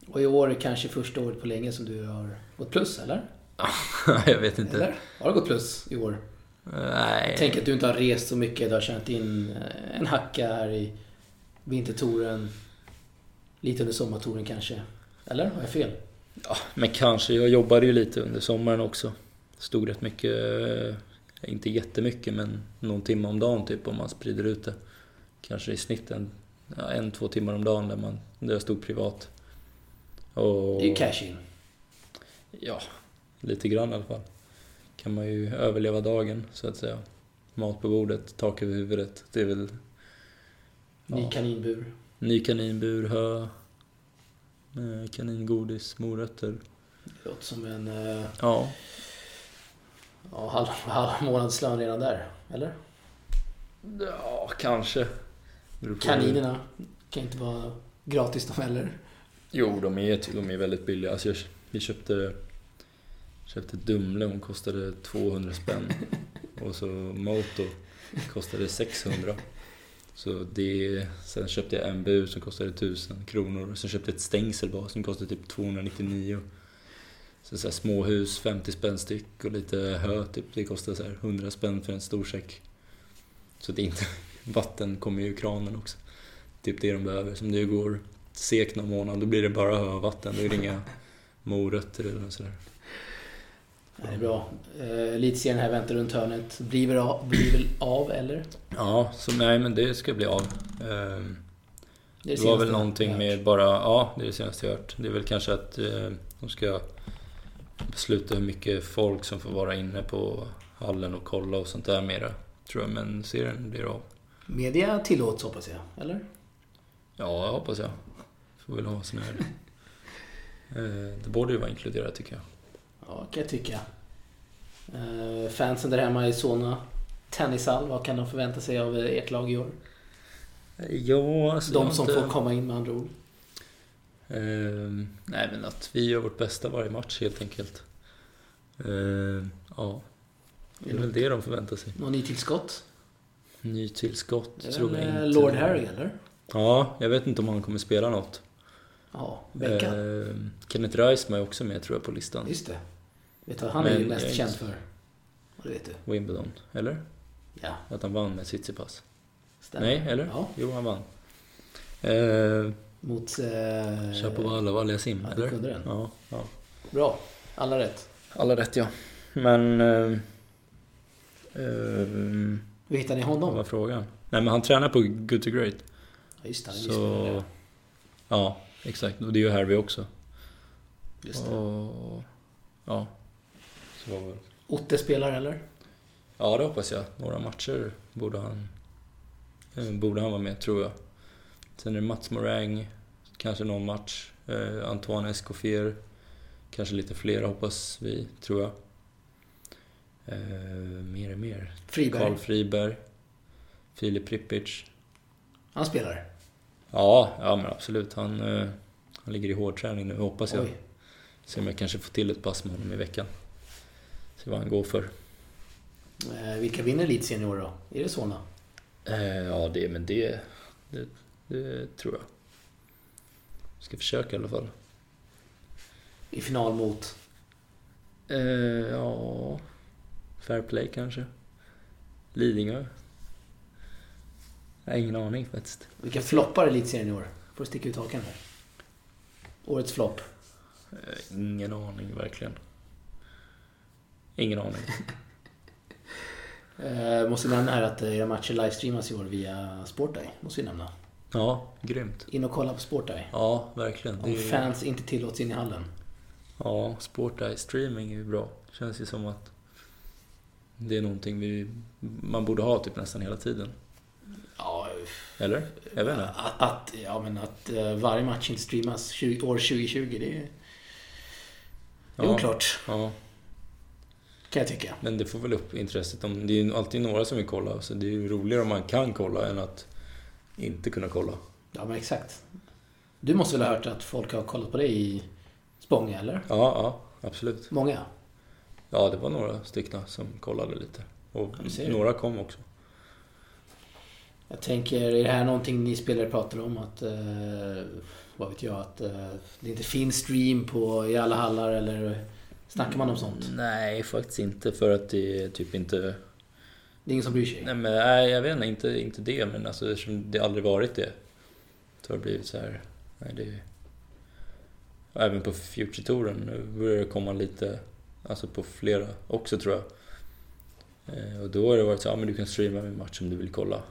Och i år är kanske första året på länge som du har gått plus, eller? jag vet inte. Eller? Har du gått plus i år? Nej. Tänk att du inte har rest så mycket. Du har tjänat in eh, en hacka här i vintertouren. Lite under sommartouren kanske. Eller? Har jag fel? Ja, men kanske. Jag jobbade ju lite under sommaren också. Stod rätt mycket, eh, inte jättemycket, men någon timme om dagen typ om man sprider ut det. Kanske i snitt en, ja, en två timmar om dagen där, man, där jag stod privat. Och, Det är ju cash in. Ja, lite grann i alla fall. Kan man ju överleva dagen, så att säga. Mat på bordet, tak över huvudet. Det är väl Ny Ja. kaninbur. ny kaninbur, hö, eh, kaningodis, morötter. Det låter som en eh, Ja, ja, halv, halv månadslön redan där. Eller? ja kanske. Kaninerna kan inte vara gratis de heller. Jo, de är, de är väldigt billiga. Alltså jag, vi köpte, köpte Dumle, hon kostade 200 spänn. Och så Moto kostade 600. Så det, sen köpte jag en bur som kostade 1000 kronor. Sen köpte jag ett stängsel bara som kostade typ 299. Så, så här, småhus, 50 spänn styck och lite hö, typ, det kostar så här 100 spänn för en stor säck. Så det är inte, vatten kommer ju ur kranen också. Typ det de behöver. Som det går sekt någon månad, då blir det bara hö och vatten. Då är det inga morötter eller sådär. Ja, det är bra. Eh, Elitserien här väntar runt hörnet. Blir väl av, blir väl av eller? Ja, så nej men det ska bli av. Ehm, Det, Det var väl någonting med bara, ja det är det senaste jag hört. Det är väl kanske att eh, de ska besluta hur mycket folk som får vara inne på hallen och kolla och sånt där mera. Tror jag, men serien blir av. Media tillåts hoppas jag, eller? Ja, jag hoppas jag. Får väl ha sån här... Eh, det borde ju vara inkluderat tycker jag. Ja, kan jag tycka. Eh, fansen där hemma i Solna Tennishall, vad kan de förvänta sig av eh, ert lag i år? Ja, alltså De som inte- får komma in med andra ord. Ehm, nej men att vi gör vårt bästa varje match helt enkelt. Ehm, ja, det är väl det de förväntar sig. Någon nytillskott? Nytillskott tror jag eh, inte. Lord Harry eller? Ja, jag vet inte om han kommer spela något. Ja. Eh, Kenneth Reisman är också med tror jag på listan. Just det. Vet du vad han är Men ju mest är känd för? Det vet du. Wimbledon, eller? Ja, Att han vann med Tsitsipas. stämmer. Nej, eller? Ja, Jo, han vann. Eh, mot... Eh, Chapovalov du eller? kunde den. Ja, ja. Bra. Alla rätt. Alla rätt ja. Men... Eh, eh, Hur hittade ni vad honom? var frågan? Nej men han tränar på Good to Great. Ja, just det, han är Så... nyspelare. Ja, exakt. Och det gör Harvey också. Just det. Och, ja. Väl... Otte spelar eller? Ja, det hoppas jag. Några matcher borde han, eh, borde han vara med, tror jag. Sen är det Mats Morang, kanske någon match. Eh, Antoine Escoffier, kanske lite fler hoppas vi, tror jag. Eh, mer och mer. Friberg. Karl Friberg, Filip Pripic. Han spelar. Ja, ja men absolut. Han, eh, han ligger i hårdträning nu, hoppas jag. Oj. Se om jag kanske får till ett pass med honom i veckan. Se vad han går för. Eh, vilka vinner elitserien i år då? Är det Solna? Eh, ja, det, men det, det, det tror jag. Ska försöka i alla fall. I final mot? Eh, ja, fair play kanske. Lidingö. Jag har ingen aning faktiskt. Vilka floppar elitserien i år? Får du sticka ut hakan här. Årets flopp. Eh, ingen aning verkligen. Ingen aning. Eh, måste nämna här att era matcher livestreamas i år via Sporteye. Måste vi nämna. Ja, grymt. In och kolla på Sporteye. Ja, verkligen. Om Det är, fans inte tillåts in i hallen. ja, Sporteye streaming är ju bra. Känns ju som att det är någonting vi, man borde ha typ nästan hela tiden. Ja, Eller? Jag vet inte. att, att, ja, men att eh, varje match inte streamas 20, år 2020, det är, det är Ja. oklart. Ja, Kan jag tycka. men det får väl upp intresset. Det är ju alltid några som vill kolla, så det är ju roligare om man kan kolla än att inte kunna kolla. Ja, men exakt. Du måste väl ha hört att folk har kollat på dig i Spånga, eller? Ja, ja, absolut. Många? Ja, det var några stycken som kollade lite. Och Ja, några kom också. Jag tänker, är det här någonting ni spelare pratar om? Att, eh, vad vet jag, att eh, det inte finns stream på, i alla hallar eller snackar man om sånt? Nej, faktiskt inte. För att det är typ inte... Det är ingen som bryr sig? Nej, men nej, jag vet inte, inte, inte det. Men alltså, eftersom det aldrig varit det. Så har det blivit så här... Nej, det... Och även på Future-touren nu börjar det komma lite... Alltså på flera också tror jag. Eh, Och då har det varit så ja men du kan streama en match om du vill kolla.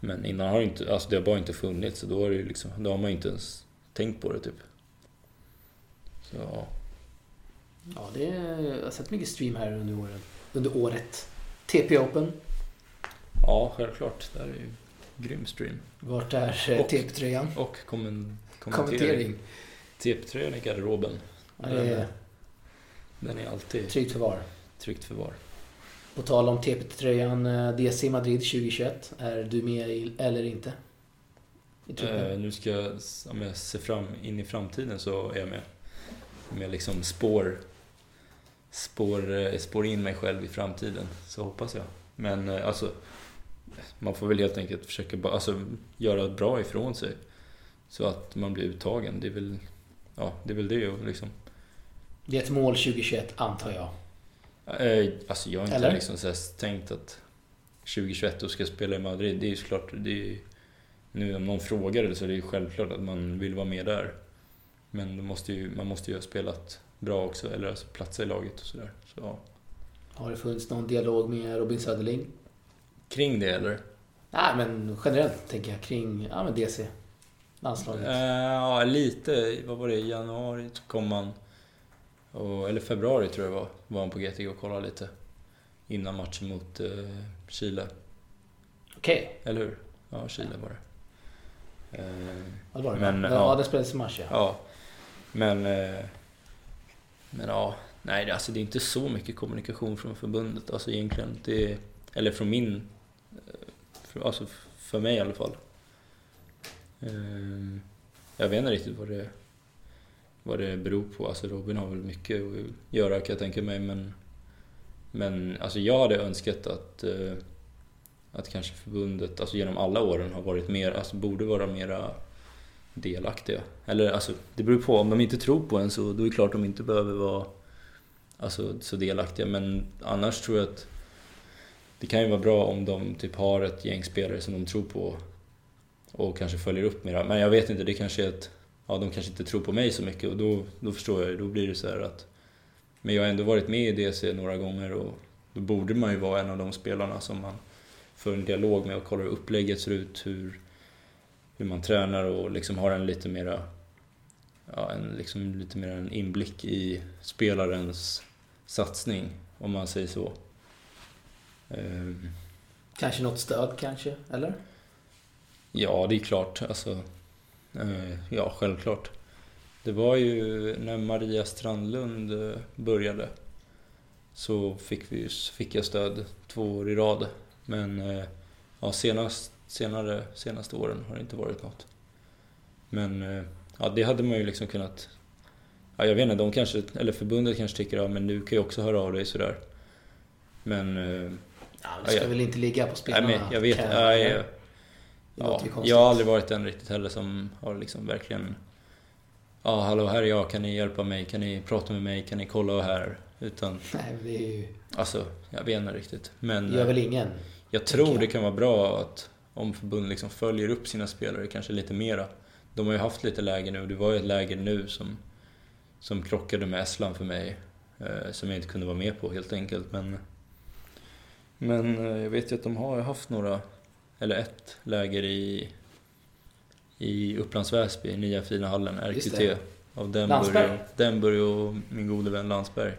Men innan har det inte, alltså det har bara inte funnits. Så då har, det liksom, då har man ju inte ens tänkt på det typ. Så ja. Ja, det är, jag har sett mycket stream här under, åren, under året. TP Open. Ja, självklart. Det här är ju grym stream. Vart är eh, TP-tröjan? Och kommen, kommentering. Kommentering. TP-tröjan i garderoben. Ja, det är Den är alltid tryggt förvar. tryggt förvar. På tal om TP-tröjan, eh, DC Madrid 2021. Är du med i, eller inte? Eh, nu ska jag, om jag ser fram in i framtiden så är jag med. Om jag liksom spår, spår, eh, spår in mig själv i framtiden så hoppas jag. Men eh, alltså, man får väl helt enkelt försöka bara, alltså, göra bra ifrån sig. Så att man blir uttagen. Det är väl, ja, det är väl det liksom. Det är ett mål 2021, antar jag. Eh, Alltså jag har inte Eller? liksom så tänkt att 2021 då ska jag spela i Madrid. Det är ju såklart, det är, nu om någon frågar det så är det ju självklart att man vill vara med där. Men måste ju, man måste ju ha spelat bra också, eller alltså platsa i laget och sådär. Så, ja. Har det funnits någon dialog med Robin Söderling? Kring det eller? Nej, men generellt tänker jag kring ja, men DC. Landslaget. Eh, ja, lite. Vad var det? I januari kom man, och, eller februari tror jag var, var han på GTG och kollade lite. Innan matchen mot eh, Chile. Okej, Eller hur? Ja, Chile var det. Eh, ja, det var det. Men, ja, ja. det spelades i mars ja. Ja, men... eh, men ja, nej alltså det är inte så mycket kommunikation från förbundet alltså egentligen. Det, eller från min... för- Alltså för mig i alla fall. Eh, jag vet inte riktigt vad det, vad det beror på. Alltså Robin har väl mycket att göra kan jag tänka mig men... Men alltså jag hade önskat att... Eh, att kanske förbundet, alltså genom alla åren har varit mer, alltså borde vara mera delaktiga. Eller alltså, det beror på. Om de inte tror på en så då är det klart de inte behöver vara alltså, så delaktiga. Men annars tror jag att det kan ju vara bra om de typ har ett gäng spelare som de tror på och kanske följer upp mera. Men jag vet inte, det kanske är att ja, de kanske inte tror på mig så mycket och då, då förstår jag Då blir det så att... Men jag har ändå varit med i DC några gånger och då borde man ju vara en av de spelarna som man för en dialog med och kollar hur upplägget ser ut, hur, hur man tränar och liksom har en lite mera ja, en, liksom lite mer en inblick i spelarens satsning, om man säger så. Um, kanske något stöd kanske, eller? Ja, det är klart. Alltså, uh, ja, självklart. Det var ju när Maria Strandlund eh, började så fick, vi, fick jag stöd två år i rad. Men uh, ja, senast, senare, senaste åren har det inte varit något. Men uh, ja, det hade man ju liksom kunnat... Ja, jag vet inte, de kanske, eller förbundet kanske tycker ja, men du kan ju också höra av dig sådär. Men... Ja, det ska ja, väl inte ligga på spelarna? Nej, men jag vet kan, ja, jag, ja, jag har aldrig varit den riktigt heller som har liksom verkligen... Ja, hallå, här är jag, kan ni hjälpa mig? Kan ni prata med mig? Kan ni kolla här? Utan... Nej, det är ju... Alltså, jag vet inte riktigt. Men... Gör väl ingen? Jag tror jag. det kan vara bra att om förbundet liksom följer upp sina spelare kanske lite mera. De har ju haft lite läger nu. Det var ju ett läger nu som, som krockade med Estland för mig. Eh, som jag inte kunde vara med på helt enkelt. Men, men eh, jag vet ju att de har haft några, eller ett läger i, i Upplands Väsby, nya fina hallen, RQT. Av Denburg och, Denburg och min gode vän Landsberg.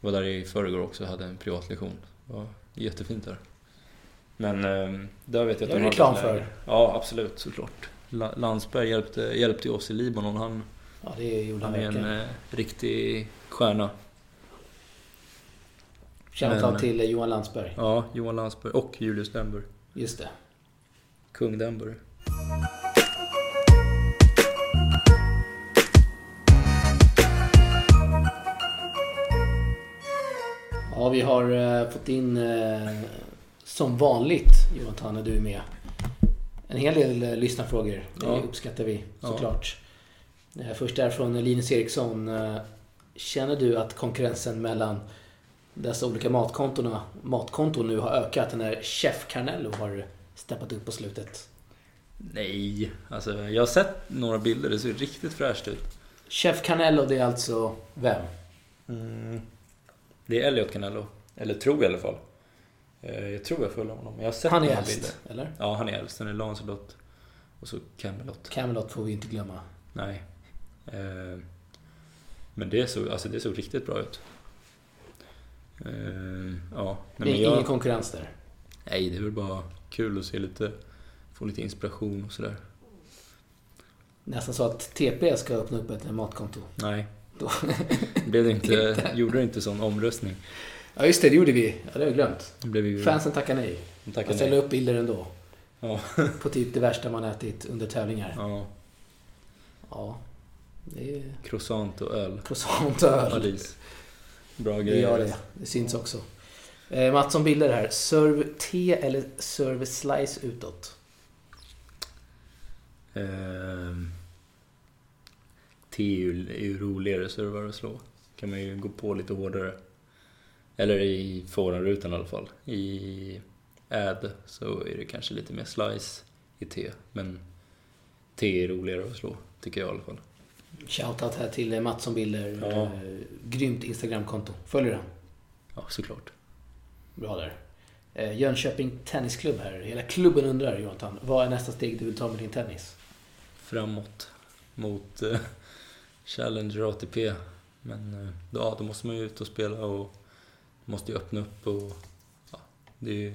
var där i förrgår också och hade en privatlektion. Det var jättefint där. Men eh, där vet jag att de reklam för. Ja, absolut såklart. Landsberg hjälpte, hjälpte oss i Libanon. Han, ja, det gjorde han, är en eh, riktig stjärna. Shoutout till eh, Johan Landsberg. Ja, Johan Landsberg och Julius Denburg. Just det. Kung Denburg. Ja, vi har uh, fått in uh, som vanligt, Jonathan, när du är med, en hel del uh, lyssnarfrågor. Det ja. uppskattar vi såklart. Ja. Först är från Linus Eriksson. Känner du att konkurrensen mellan dessa olika matkontona, matkonton nu har ökat när Chef Carnello har steppat upp på slutet? Nej, alltså jag har sett några bilder. Det ser riktigt fräscht ut. Chef Canello, det är alltså vem? Mm. Det är Elliot Canello. Eller tror jag i alla fall. Eh, jag tror jag följer honom. Jag har sett han är äldst, eller? Ja, han är äldst. Sen är Lancelot och så Camelot. Camelot får vi inte glömma. Nej. Eh, men det såg, alltså det såg riktigt bra ut. Uh, ja. det är jag, ingen konkurrens där? Nej, det är väl bara kul att se lite, få lite inspiration och sådär. Nästan så att TP ska öppna upp ett matkonto. Nej. Då. Blev det inte, gjorde det inte sån omröstning? Ja just det, det gjorde vi. Ja, det har jag glömt. Vi... Fansen tackar nej. Tackar jag ställer upp bilder ändå. Ja. På typ det värsta man ätit under tävlingar. Ja. Ja. Det är... Croissant och öl. Croissant och öl. Paris. Bra grejer. Det gör det. Det syns också. Eh, Mattsson bilder här. Serve T eller serve slice utåt? Eh, T är ju, är ju roligare servar att slå. kan man ju gå på lite hårdare. Eller i forehandrutan i alla fall. I ad så är det kanske lite mer slice i T. Men T är roligare att slå, tycker jag i alla fall. Shoutout här till Mattsson Bilder. Ja. Eh, grymt Instagramkonto. Följer han? Ja, såklart. Bra där. Eh, Jönköping Tennisklubb här. Hela klubben undrar, Jonathan. Vad är nästa steg du vill ta med din tennis? Framåt. Mot eh, Challenger ATP. Men eh, ja, då måste man ju ut och spela och måste ju öppna upp och... Ja, det är ju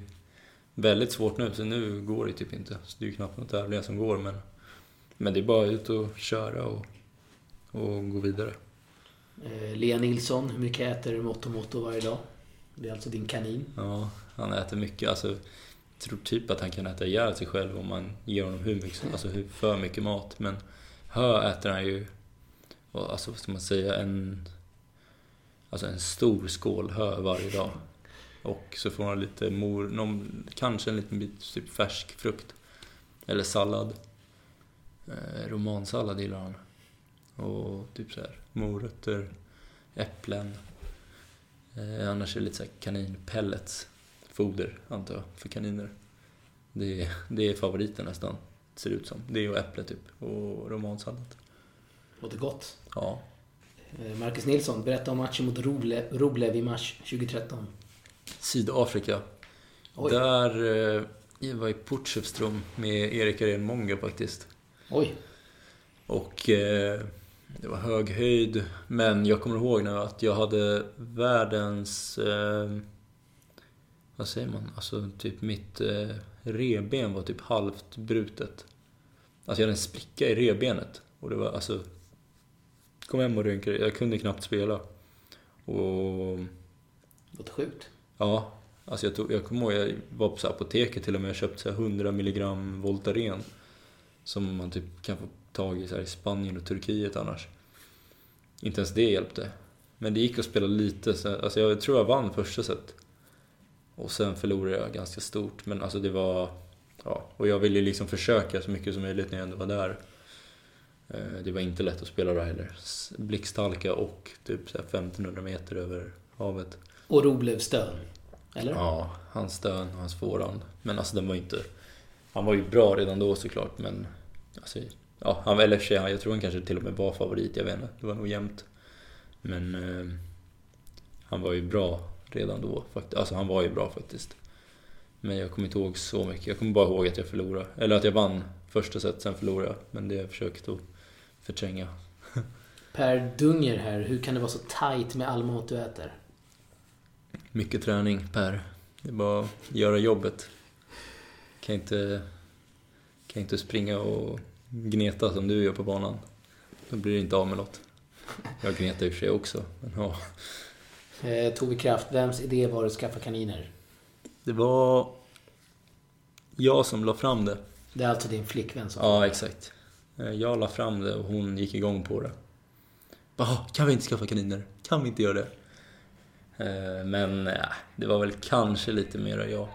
väldigt svårt nu, så nu går det typ inte. Så det är ju knappt några tävlingar som går, men... Men det är bara ut och köra och och gå vidare. Eh, Lea Nilsson, hur mycket äter Motto Motto varje dag? Det är alltså din kanin. Ja, han äter mycket. Alltså, jag tror typ att han kan äta ihjäl sig själv om man ger honom hur mycket, alltså hur för mycket mat. Men hö äter han ju, alltså vad ska man säga, en, alltså en stor skål hö varje dag. Och så får han lite mor, någon, kanske en liten bit typ färsk frukt. Eller sallad. Eh, romansallad gillar han. Och typ så här morötter, äpplen. Eh, annars är det lite så här kaninpellets. Foder, antar jag, för kaniner. Det är, det är favoriten nästan, ser det ut som. Det och äpple typ, och romansallad. Låter gott. Ja. Eh, Marcus Nilsson, berätta om matchen mot Roblev i mars 2013. Sydafrika. Oj. Där eh, jag var i Potchefstroom med Erik Arén Många faktiskt. Oj. Och eh, det var hög höjd. Men jag kommer ihåg nu att jag hade världens... Eh, vad säger man? Alltså typ mitt eh, reben var typ halvt brutet. Alltså jag hade en spricka i rebenet. Och det var alltså... Kom hem och rynkade. Jag kunde knappt spela. Och... Låter sjukt. Ja, alltså jag, tog, jag kommer ihåg jag var på apoteket till och med och köpte så här 100 milligram Voltaren. Som man typ kan få tag i så i Spanien och Turkiet annars. Inte ens det hjälpte. Men det gick att spela lite, så, alltså jag tror jag vann första set. Och sen förlorade jag ganska stort, men alltså det var... Ja, och jag ville liksom försöka så mycket som möjligt när jag ändå var där. Eh, Det var inte lätt att spela då heller. S- Blixthalka och typ så här 1500 meter över havet. Och Roblev stön. Eller? Ja, hans stön och hans forehand. Men alltså den var inte... Han var ju bra redan då såklart, men... Alltså, ja, han var eller sig, jag tror han kanske till och med var favorit, jag vet inte. Det var nog jämnt. Men... Eh, han var ju bra redan då faktiskt. Alltså han var ju bra faktiskt. Men jag kommer inte ihåg så mycket. Jag kommer bara ihåg att jag förlorade. Eller att jag vann första set, sen förlorade jag. Men det har jag försökt att förtränga. Per Dunger här, hur kan det vara så tight med all mat du äter? Mycket träning Per. Det är bara att göra jobbet. Kan inte, kan inte springa och gneta som du gör på banan. Då blir det inte av med något. Jag gnetar i och för sig också. Men ja. Eh, Tove Kraft, vems idé var det att skaffa kaniner? Det var jag som la fram det. Det är alltså din flickvän som... Ja, exakt. Eh, Jag la fram det och hon gick igång på det. Bara, kan vi inte skaffa kaniner? Kan vi inte göra det? Eh, Men ja, det var väl kanske lite mera jag.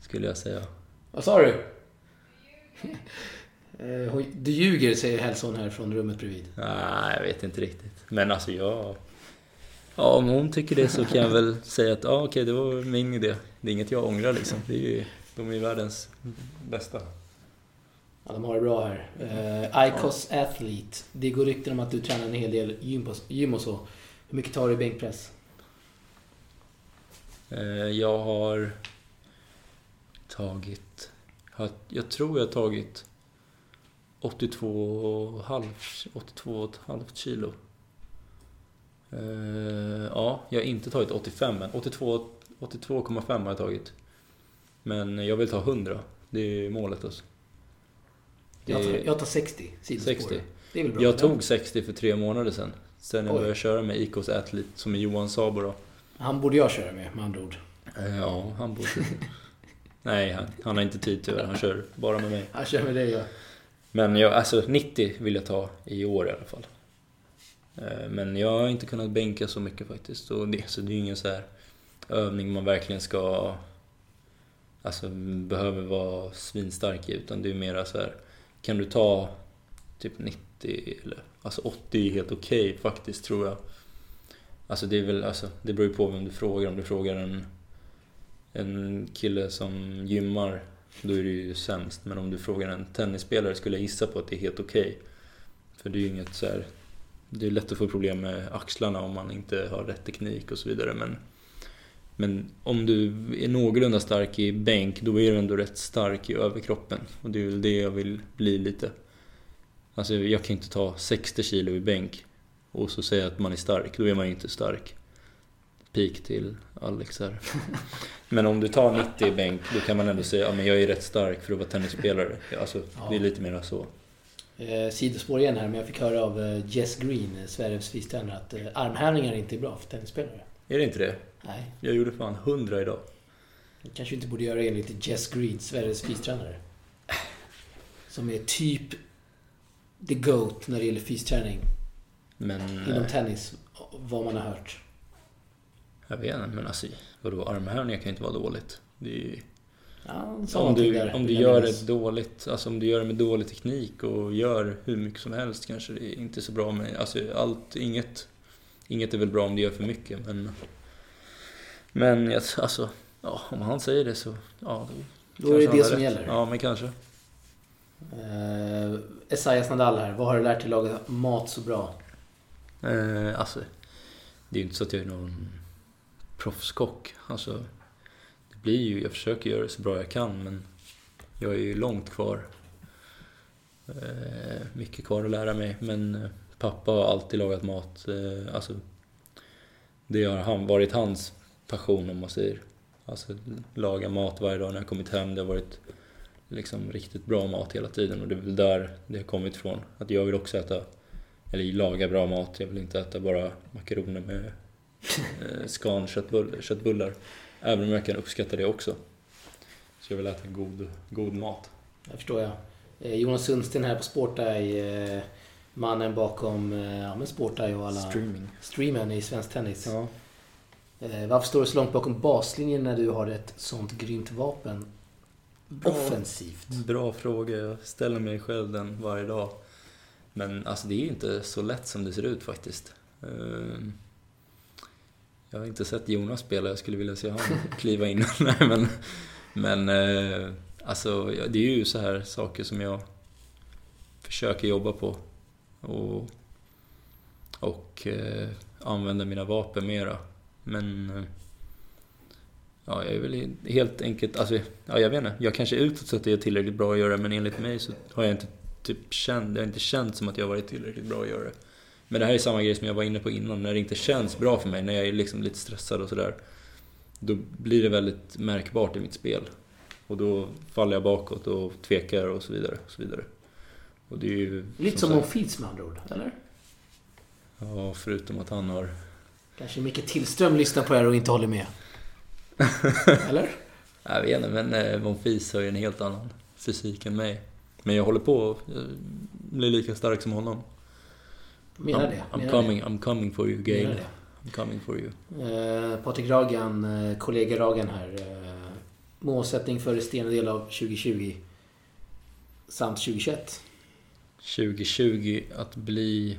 Skulle jag säga. Vad sa du? Eh, Du ljuger, säger Hellson här från rummet bredvid. Nej, jag vet inte riktigt. Men alltså jag... Ja, om hon tycker det så kan jag väl säga att ja, okej, det var min idé. Det är inget jag ångrar liksom. Det är ju, de är ju världens bästa. Ja, de har det bra här. Eh, Icos Athlete. Det går rykten om att du tränar en hel del gym, på, gym och så. Hur mycket tar du i bänkpress? Eh, Jag har tagit... Jag tror jag har tagit 82,5 82,5 kilo. Eh, Ja, jag har inte tagit 85 men 82 82,5 har jag tagit. Men jag vill ta 100. Det är målet alltså. Jag tar, jag tar 60 sidospår. 60. Det är väl bra? Jag tog 60 för tre månader sedan. Sen jag Oj. började köra med IKs Athlete, som är Johan Sabo då. Han borde jag köra med, med andra ord. Eh, Ja, han borde... Nej, han, han har inte tid tyvärr. Han kör bara med mig. Han kör med dig, ja. Men jag, alltså 90 vill jag ta i år i alla fall. Eh, Men jag har inte kunnat bänka så mycket faktiskt. Och det, så det är ju ingen så här övning man verkligen ska... Alltså behöver vara svinstark i. Utan det är mera så här... Kan du ta typ 90 eller... Alltså 80 är helt okej faktiskt tror jag. Alltså det är väl, alltså det beror ju på vem du frågar. Om du frågar en, en kille som gymmar då är det ju sämst. Men om du frågar en tennisspelare skulle jag gissa på att det är helt okej. För det är ju inget så här... Det är lätt att få problem med axlarna om man inte har rätt teknik och så vidare. Men, men om du är någorlunda stark i bänk, då är du ändå rätt stark i överkroppen. Och det är väl det jag vill bli lite. Alltså jag kan inte ta 60 kilo i bänk och så säga att man är stark. Då är man ju inte stark. Peak till Alex här. Men om du tar 90 i bänk, då kan man ändå säga att ja, jag är rätt stark för att vara tennisspelare. Alltså, det är lite mer så. Eh, sidospår igen här, men jag fick höra av eh, Jess Green, eh, Sveriges fystränare, att eh, armhävningar inte är bra för tennisspelare. Är det inte det? Nej, Jag gjorde fan 100 idag. det kanske inte borde göra enligt Jess Green, Sveriges fystränare. Som är typ the GOAT när det gäller fysträning. Men... Inom eh, tennis, vad man har hört. Jag vet inte, men alltså vadå, armhävningar kan ju inte vara dåligt. Det är ju, Ja, om någonting du, där, om du gör minnas. det dåligt, alltså om du gör det med dålig teknik och gör hur mycket som helst kanske det är inte så bra med, alltså allt, inget, inget är väl bra om du gör för mycket men Men alltså, ja, om han säger det så, ja då, Då är det det som rätt. gäller. Ja, men kanske. Eh, Esaias Nadal här. Vad har du lärt dig laga mat så bra? Eh, alltså, det är ju inte så att jag är någon proffskock. Alltså, det blir ju, jag försöker göra det så bra jag kan men jag är ju långt kvar. Eh, mycket kvar att lära mig men eh, pappa har alltid lagat mat. Eh, alltså, det har varit hans passion om man säger. Alltså laga mat varje dag när jag kommit hem. Det har varit liksom riktigt bra mat hela tiden och det är väl där det har kommit ifrån. Att jag vill också äta eller laga bra mat. Jag vill inte äta bara makaroner med eh, skan köttbullar, köttbullar. Även om jag kan uppskatta det också. Så jag vill äta god, god mat. Det förstår jag. Eh, Jonas Sundsten här på Sporta Eh, mannen bakom eh, ja, men Sporteye och alla Streaming. streamen i svensk tennis. Ja. Eh, varför står du så långt bakom baslinjen när du har ett sånt grymt vapen? Bra. Offensivt. Bra fråga. Jag ställer mig själv den varje dag. Men alltså det är inte så lätt som det ser ut faktiskt. Ehm, Jag har inte sett Jonas spela, jag skulle vilja se honom kliva in. Nej, men men eh, alltså, det är ju så här saker som jag försöker jobba på. Och, och eh, använda mina vapen mera. Men eh, ja, jag är väl helt enkelt, alltså, ja, jag vet inte. Jag kanske utåt sett är tillräckligt bra att göra men enligt mig så har jag inte typ känt, det har inte känt som att jag varit tillräckligt bra att göra det. Men det här är samma grej som jag var inne på innan, när det inte känns bra för mig, när jag är liksom lite stressad och sådär. Då blir det väldigt märkbart i mitt spel. Och då faller jag bakåt och tvekar och så vidare. Och så vidare. Och det är ju... Lite som Monfils med andra ord, eller? Ja, förutom att han har... Kanske Micke Tillström lyssnar på det här och inte håller med. eller? Jag vet inte, men eh, Monfils har ju en helt annan fysik än mig. Men jag håller på att eh, bli lika stark som honom. Menar I'm, det. I'm menar coming, I'm coming for you, det. Gail. I'm coming for you. det. Eh, Patrik Ragan, eh, kollega Ragan här. Eh, målsättning för resterande del av 2020 samt 2021. 2020 att bli...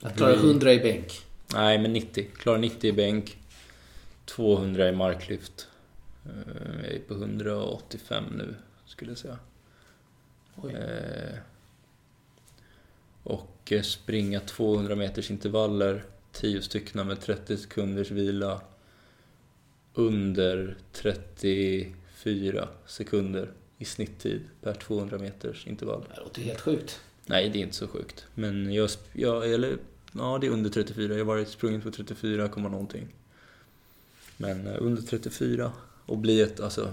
Att klara bli- 100 i bänk. Nej, men 90. Klara 90 i bänk. 200 i marklyft. Eh, Jag är på 185 nu, skulle jag säga. Eh, Och eh, springa 200 meters intervaller, 10 stycken med 30 sekunders vila. Under 34 sekunder i snitttid per 200 meters intervall. Det låter helt sjukt. Nej, det är inte så sjukt. Men jag, jag eller, ja det är under 34. Jag har varit sprungit på 34, komma någonting. Men eh, under 34 och bli ett, alltså,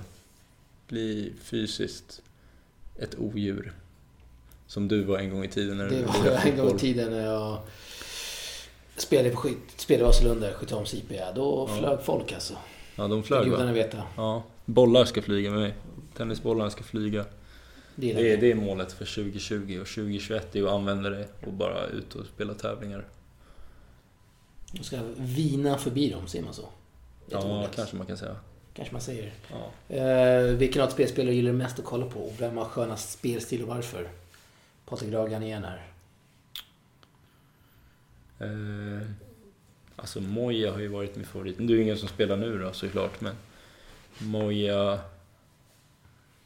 bli fysiskt ett odjur. Som du var en gång i tiden när du Det var lirade en gång i tiden när jag spelade på skit, spelade i Vasalunda, Skytteholms IP. Då Ja. flög folk alltså. Ja, de Det flög gudarna va? veta. Ja. Bollar ska flyga med mig. Tennisbollarna ska flyga. Det är Det det. är målet för 2020 och 2021 är att använda det och bara ut och spela tävlingar. De ska vina förbi dem, säger man så? Ett Ja, ord. kanske man kan säga. Kanske man säger. Ja. Eh, vilken ATP-spelare gillar du mest att kolla på? Vem har skönast spelstil och varför? Patrik Ragan igen här. Eh, alltså Moja har ju varit min favorit. Det är ingen som spelar nu då såklart men Moja...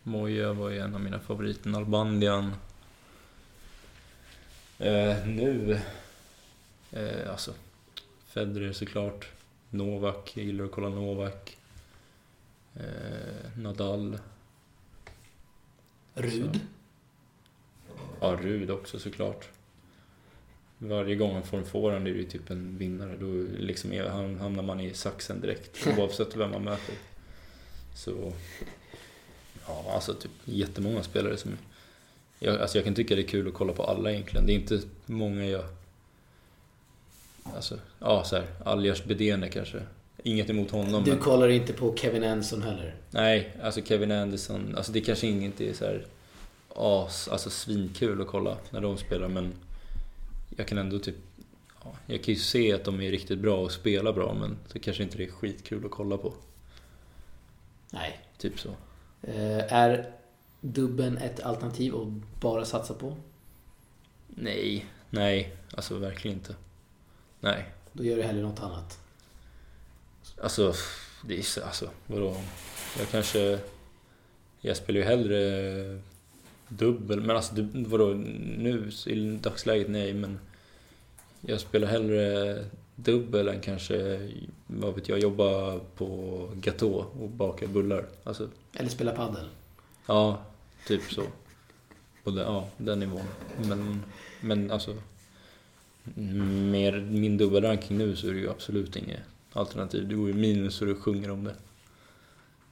Moja var ju en av mina favoriter. Nalbandian. Eh, nu... Eh, alltså Federer såklart. Novak, jag gillar att kolla Novak. Eh, Nadal. Rud. Ja, Rud också såklart. Varje gång man får en forehand är det ju typ en vinnare. Då liksom hamnar man i saxen direkt oavsett vem man möter. Så... Ja, alltså typ jättemånga spelare som... Jag, alltså jag kan tycka det är kul att kolla på alla egentligen. Det är inte många jag... Alltså, ja så här, Bedene kanske. Inget emot honom Du men... kollar inte på Kevin Anderson heller? Nej, alltså Kevin Anderson, alltså det kanske inte är så här as, alltså svinkul att kolla när de spelar men jag kan ändå typ ja, jag kan ju se att de är riktigt bra och spelar bra men det kanske inte är skitkul att kolla på. Nej. Typ så. Eh, är dubben ett alternativ att bara satsa på? Nej, nej, alltså verkligen inte. Nej. Då gör du hellre något annat. Alltså, det är så, alltså, vadå? Jag kanske... Jag spelar ju hellre dubbel, men alltså vadå, nu i dagsläget nej, men jag spelar hellre dubbel än kanske, vad vet jag, jobba på Gatå och baka bullar. Alltså, Eller spela paddel. ja, typ så. På den, ja, den nivån. Men, men alltså, med min dubbelranking nu så är det ju absolut inget alternativ. Du går ju minus och du sjunger om det.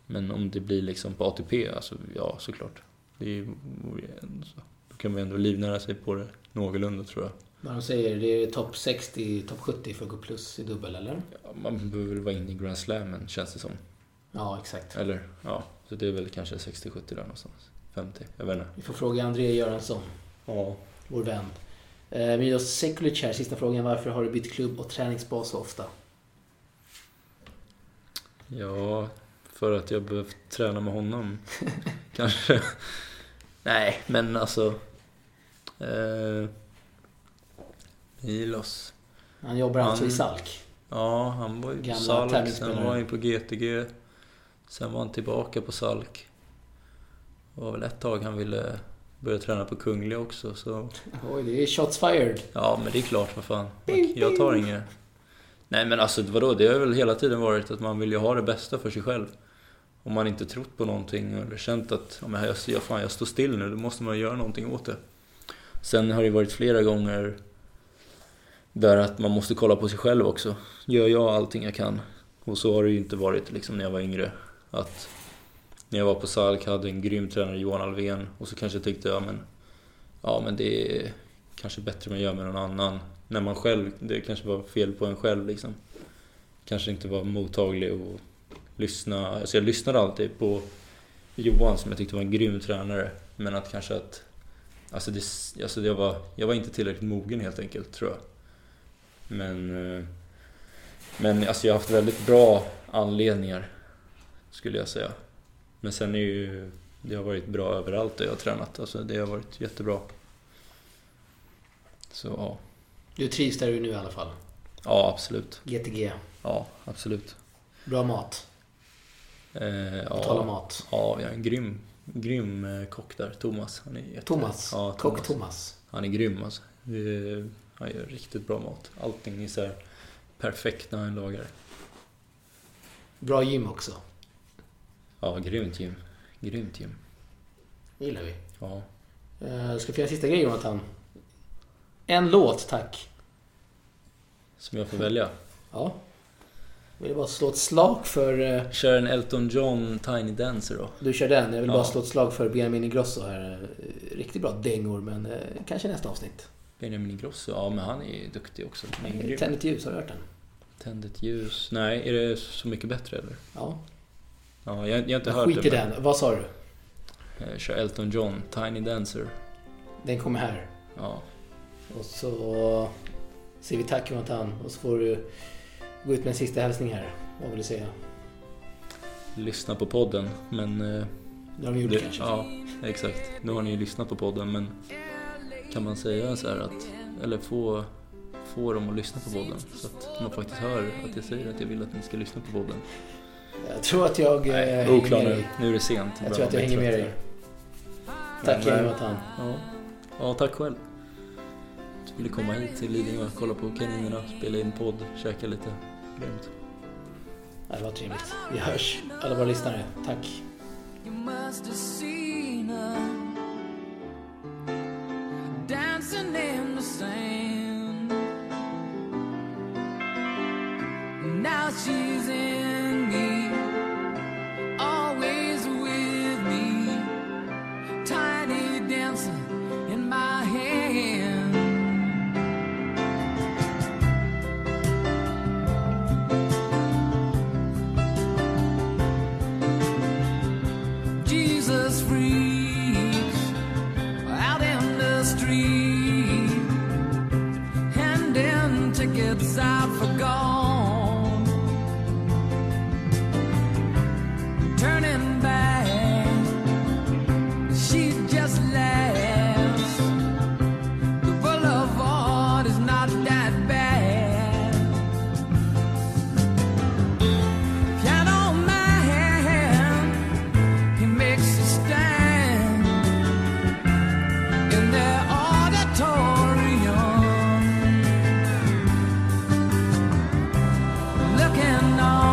Men om det blir liksom på ATP, alltså ja såklart. Det vore ju ändå så. Då kan man ju ändå livnära sig på det någorlunda tror jag. Vad de säger, det är topp 60, topp 70 för att gå plus i dubbel, eller? Ja, man behöver väl vara inne i Grand Slammen känns det som. Ja, exakt. Eller ja, så det är väl kanske 60-70 där någonstans. 50, jag vet inte. Vi får fråga André Göransson, Ja. vår vän. Eh, Milos Sekulic här, sista frågan. Varför har du bytt klubb och träningsbas så ofta? Ja, för att jag behövt träna med honom. Kanske. Nej, men alltså... Eh, Milos. Han jobbar alltså i Han- Salk. Ja, han var ju på Gamla Salk, sen var han ju på GTG. Sen var han tillbaka på Salk. Det var väl ett tag han ville börja träna på Kungliga också, så... Oj, det är shots fired. Ja, men det är klart, vad fan. Jag tar inget... Nej, men alltså vadå? Det har väl hela tiden varit att man vill ju ha det bästa för sig själv. Om man inte trott på någonting eller känt att ja, men jag, jag, fan, jag står still nu, då måste man göra någonting åt det. Sen har det varit flera gånger där att man måste kolla på sig själv också. Gör jag allting jag kan? Och så har det ju inte varit liksom när jag var yngre. Att när jag var på Salk hade en grym tränare, Johan Alvén, och så kanske jag tyckte ja men, ja, men det är kanske bättre man gör med någon annan. När man själv, det kanske var fel på en själv liksom. Kanske inte var mottaglig och lyssna. Alltså jag lyssnade alltid på Johan som jag tyckte var en grym tränare. Men att kanske att, alltså, det, alltså jag, var, jag var inte tillräckligt mogen helt enkelt tror jag. Men, eh, men alltså jag har haft väldigt bra anledningar skulle jag säga. Men sen är ju, det har varit bra överallt där jag har tränat. Alltså det har varit jättebra. Så ja. Du trivs där du är nu i alla fall. Ja, absolut. GTG. Ja, absolut. Bra mat. Eh, På tal om ja, mat. ja, vi har en grym, grym eh, kock där. Thomas. Han är jätte... Thomas. Ja, Kock Thomas. Thomas. Han är grym alltså. Det- Han gör riktigt bra mat. Allting är så här perfekt när han lagar. Bra gym också. Ja, grymt Jim. Grymt Jim. Det gillar vi. Ja. Uh, ska vi göra en sista grej Jonathan? En låt, tack. Som jag får välja. Ja. Jag vill bara slå ett slag för... eh, Kör en Elton John Tiny Dancer då. du kör den. Jag vill Ja. bara slå ett slag för Benjamin Ingrosso här. Eh, Riktigt bra dängor, men eh, kanske nästa avsnitt. Benjamin Ingrosso. Ja, men han är ju duktig också. Tänd ett ljus, har du hört den? Tänd ett ljus. Nej, är det Så mycket bättre eller? Ja. Ja, jag, jag har inte Men hört skit i det. men- den. Vad sa du? Eh, Kör Elton John Tiny Dancer. Den kommer här. Ja. Och så säger vi tack Jonathan. Och så får du gå ut med en sista hälsning här. Vad vill du säga? Lyssna på podden, men... eh, Det har de gjort det, kanske. ja, exakt. Nu har ni ju lyssnat på podden, men kan man säga så här att... Eller få, få dem att lyssna på podden, så att man faktiskt hör att jag säger att jag vill att ni ska lyssna på podden. Jag tror att jag eh, Nej, hänger oklar med nu. Nu är det sent. Jag tror att jag hänger med dig. Tack eh, Jonathan. Ja. ja, tack själv. Du ville komma hit till Lidingö, kolla på kaninerna, spela in podd, käka lite. Grymt. Ja, Det var trevligt. Vi hörs, alla våra lyssnare. Tack. about you. Now.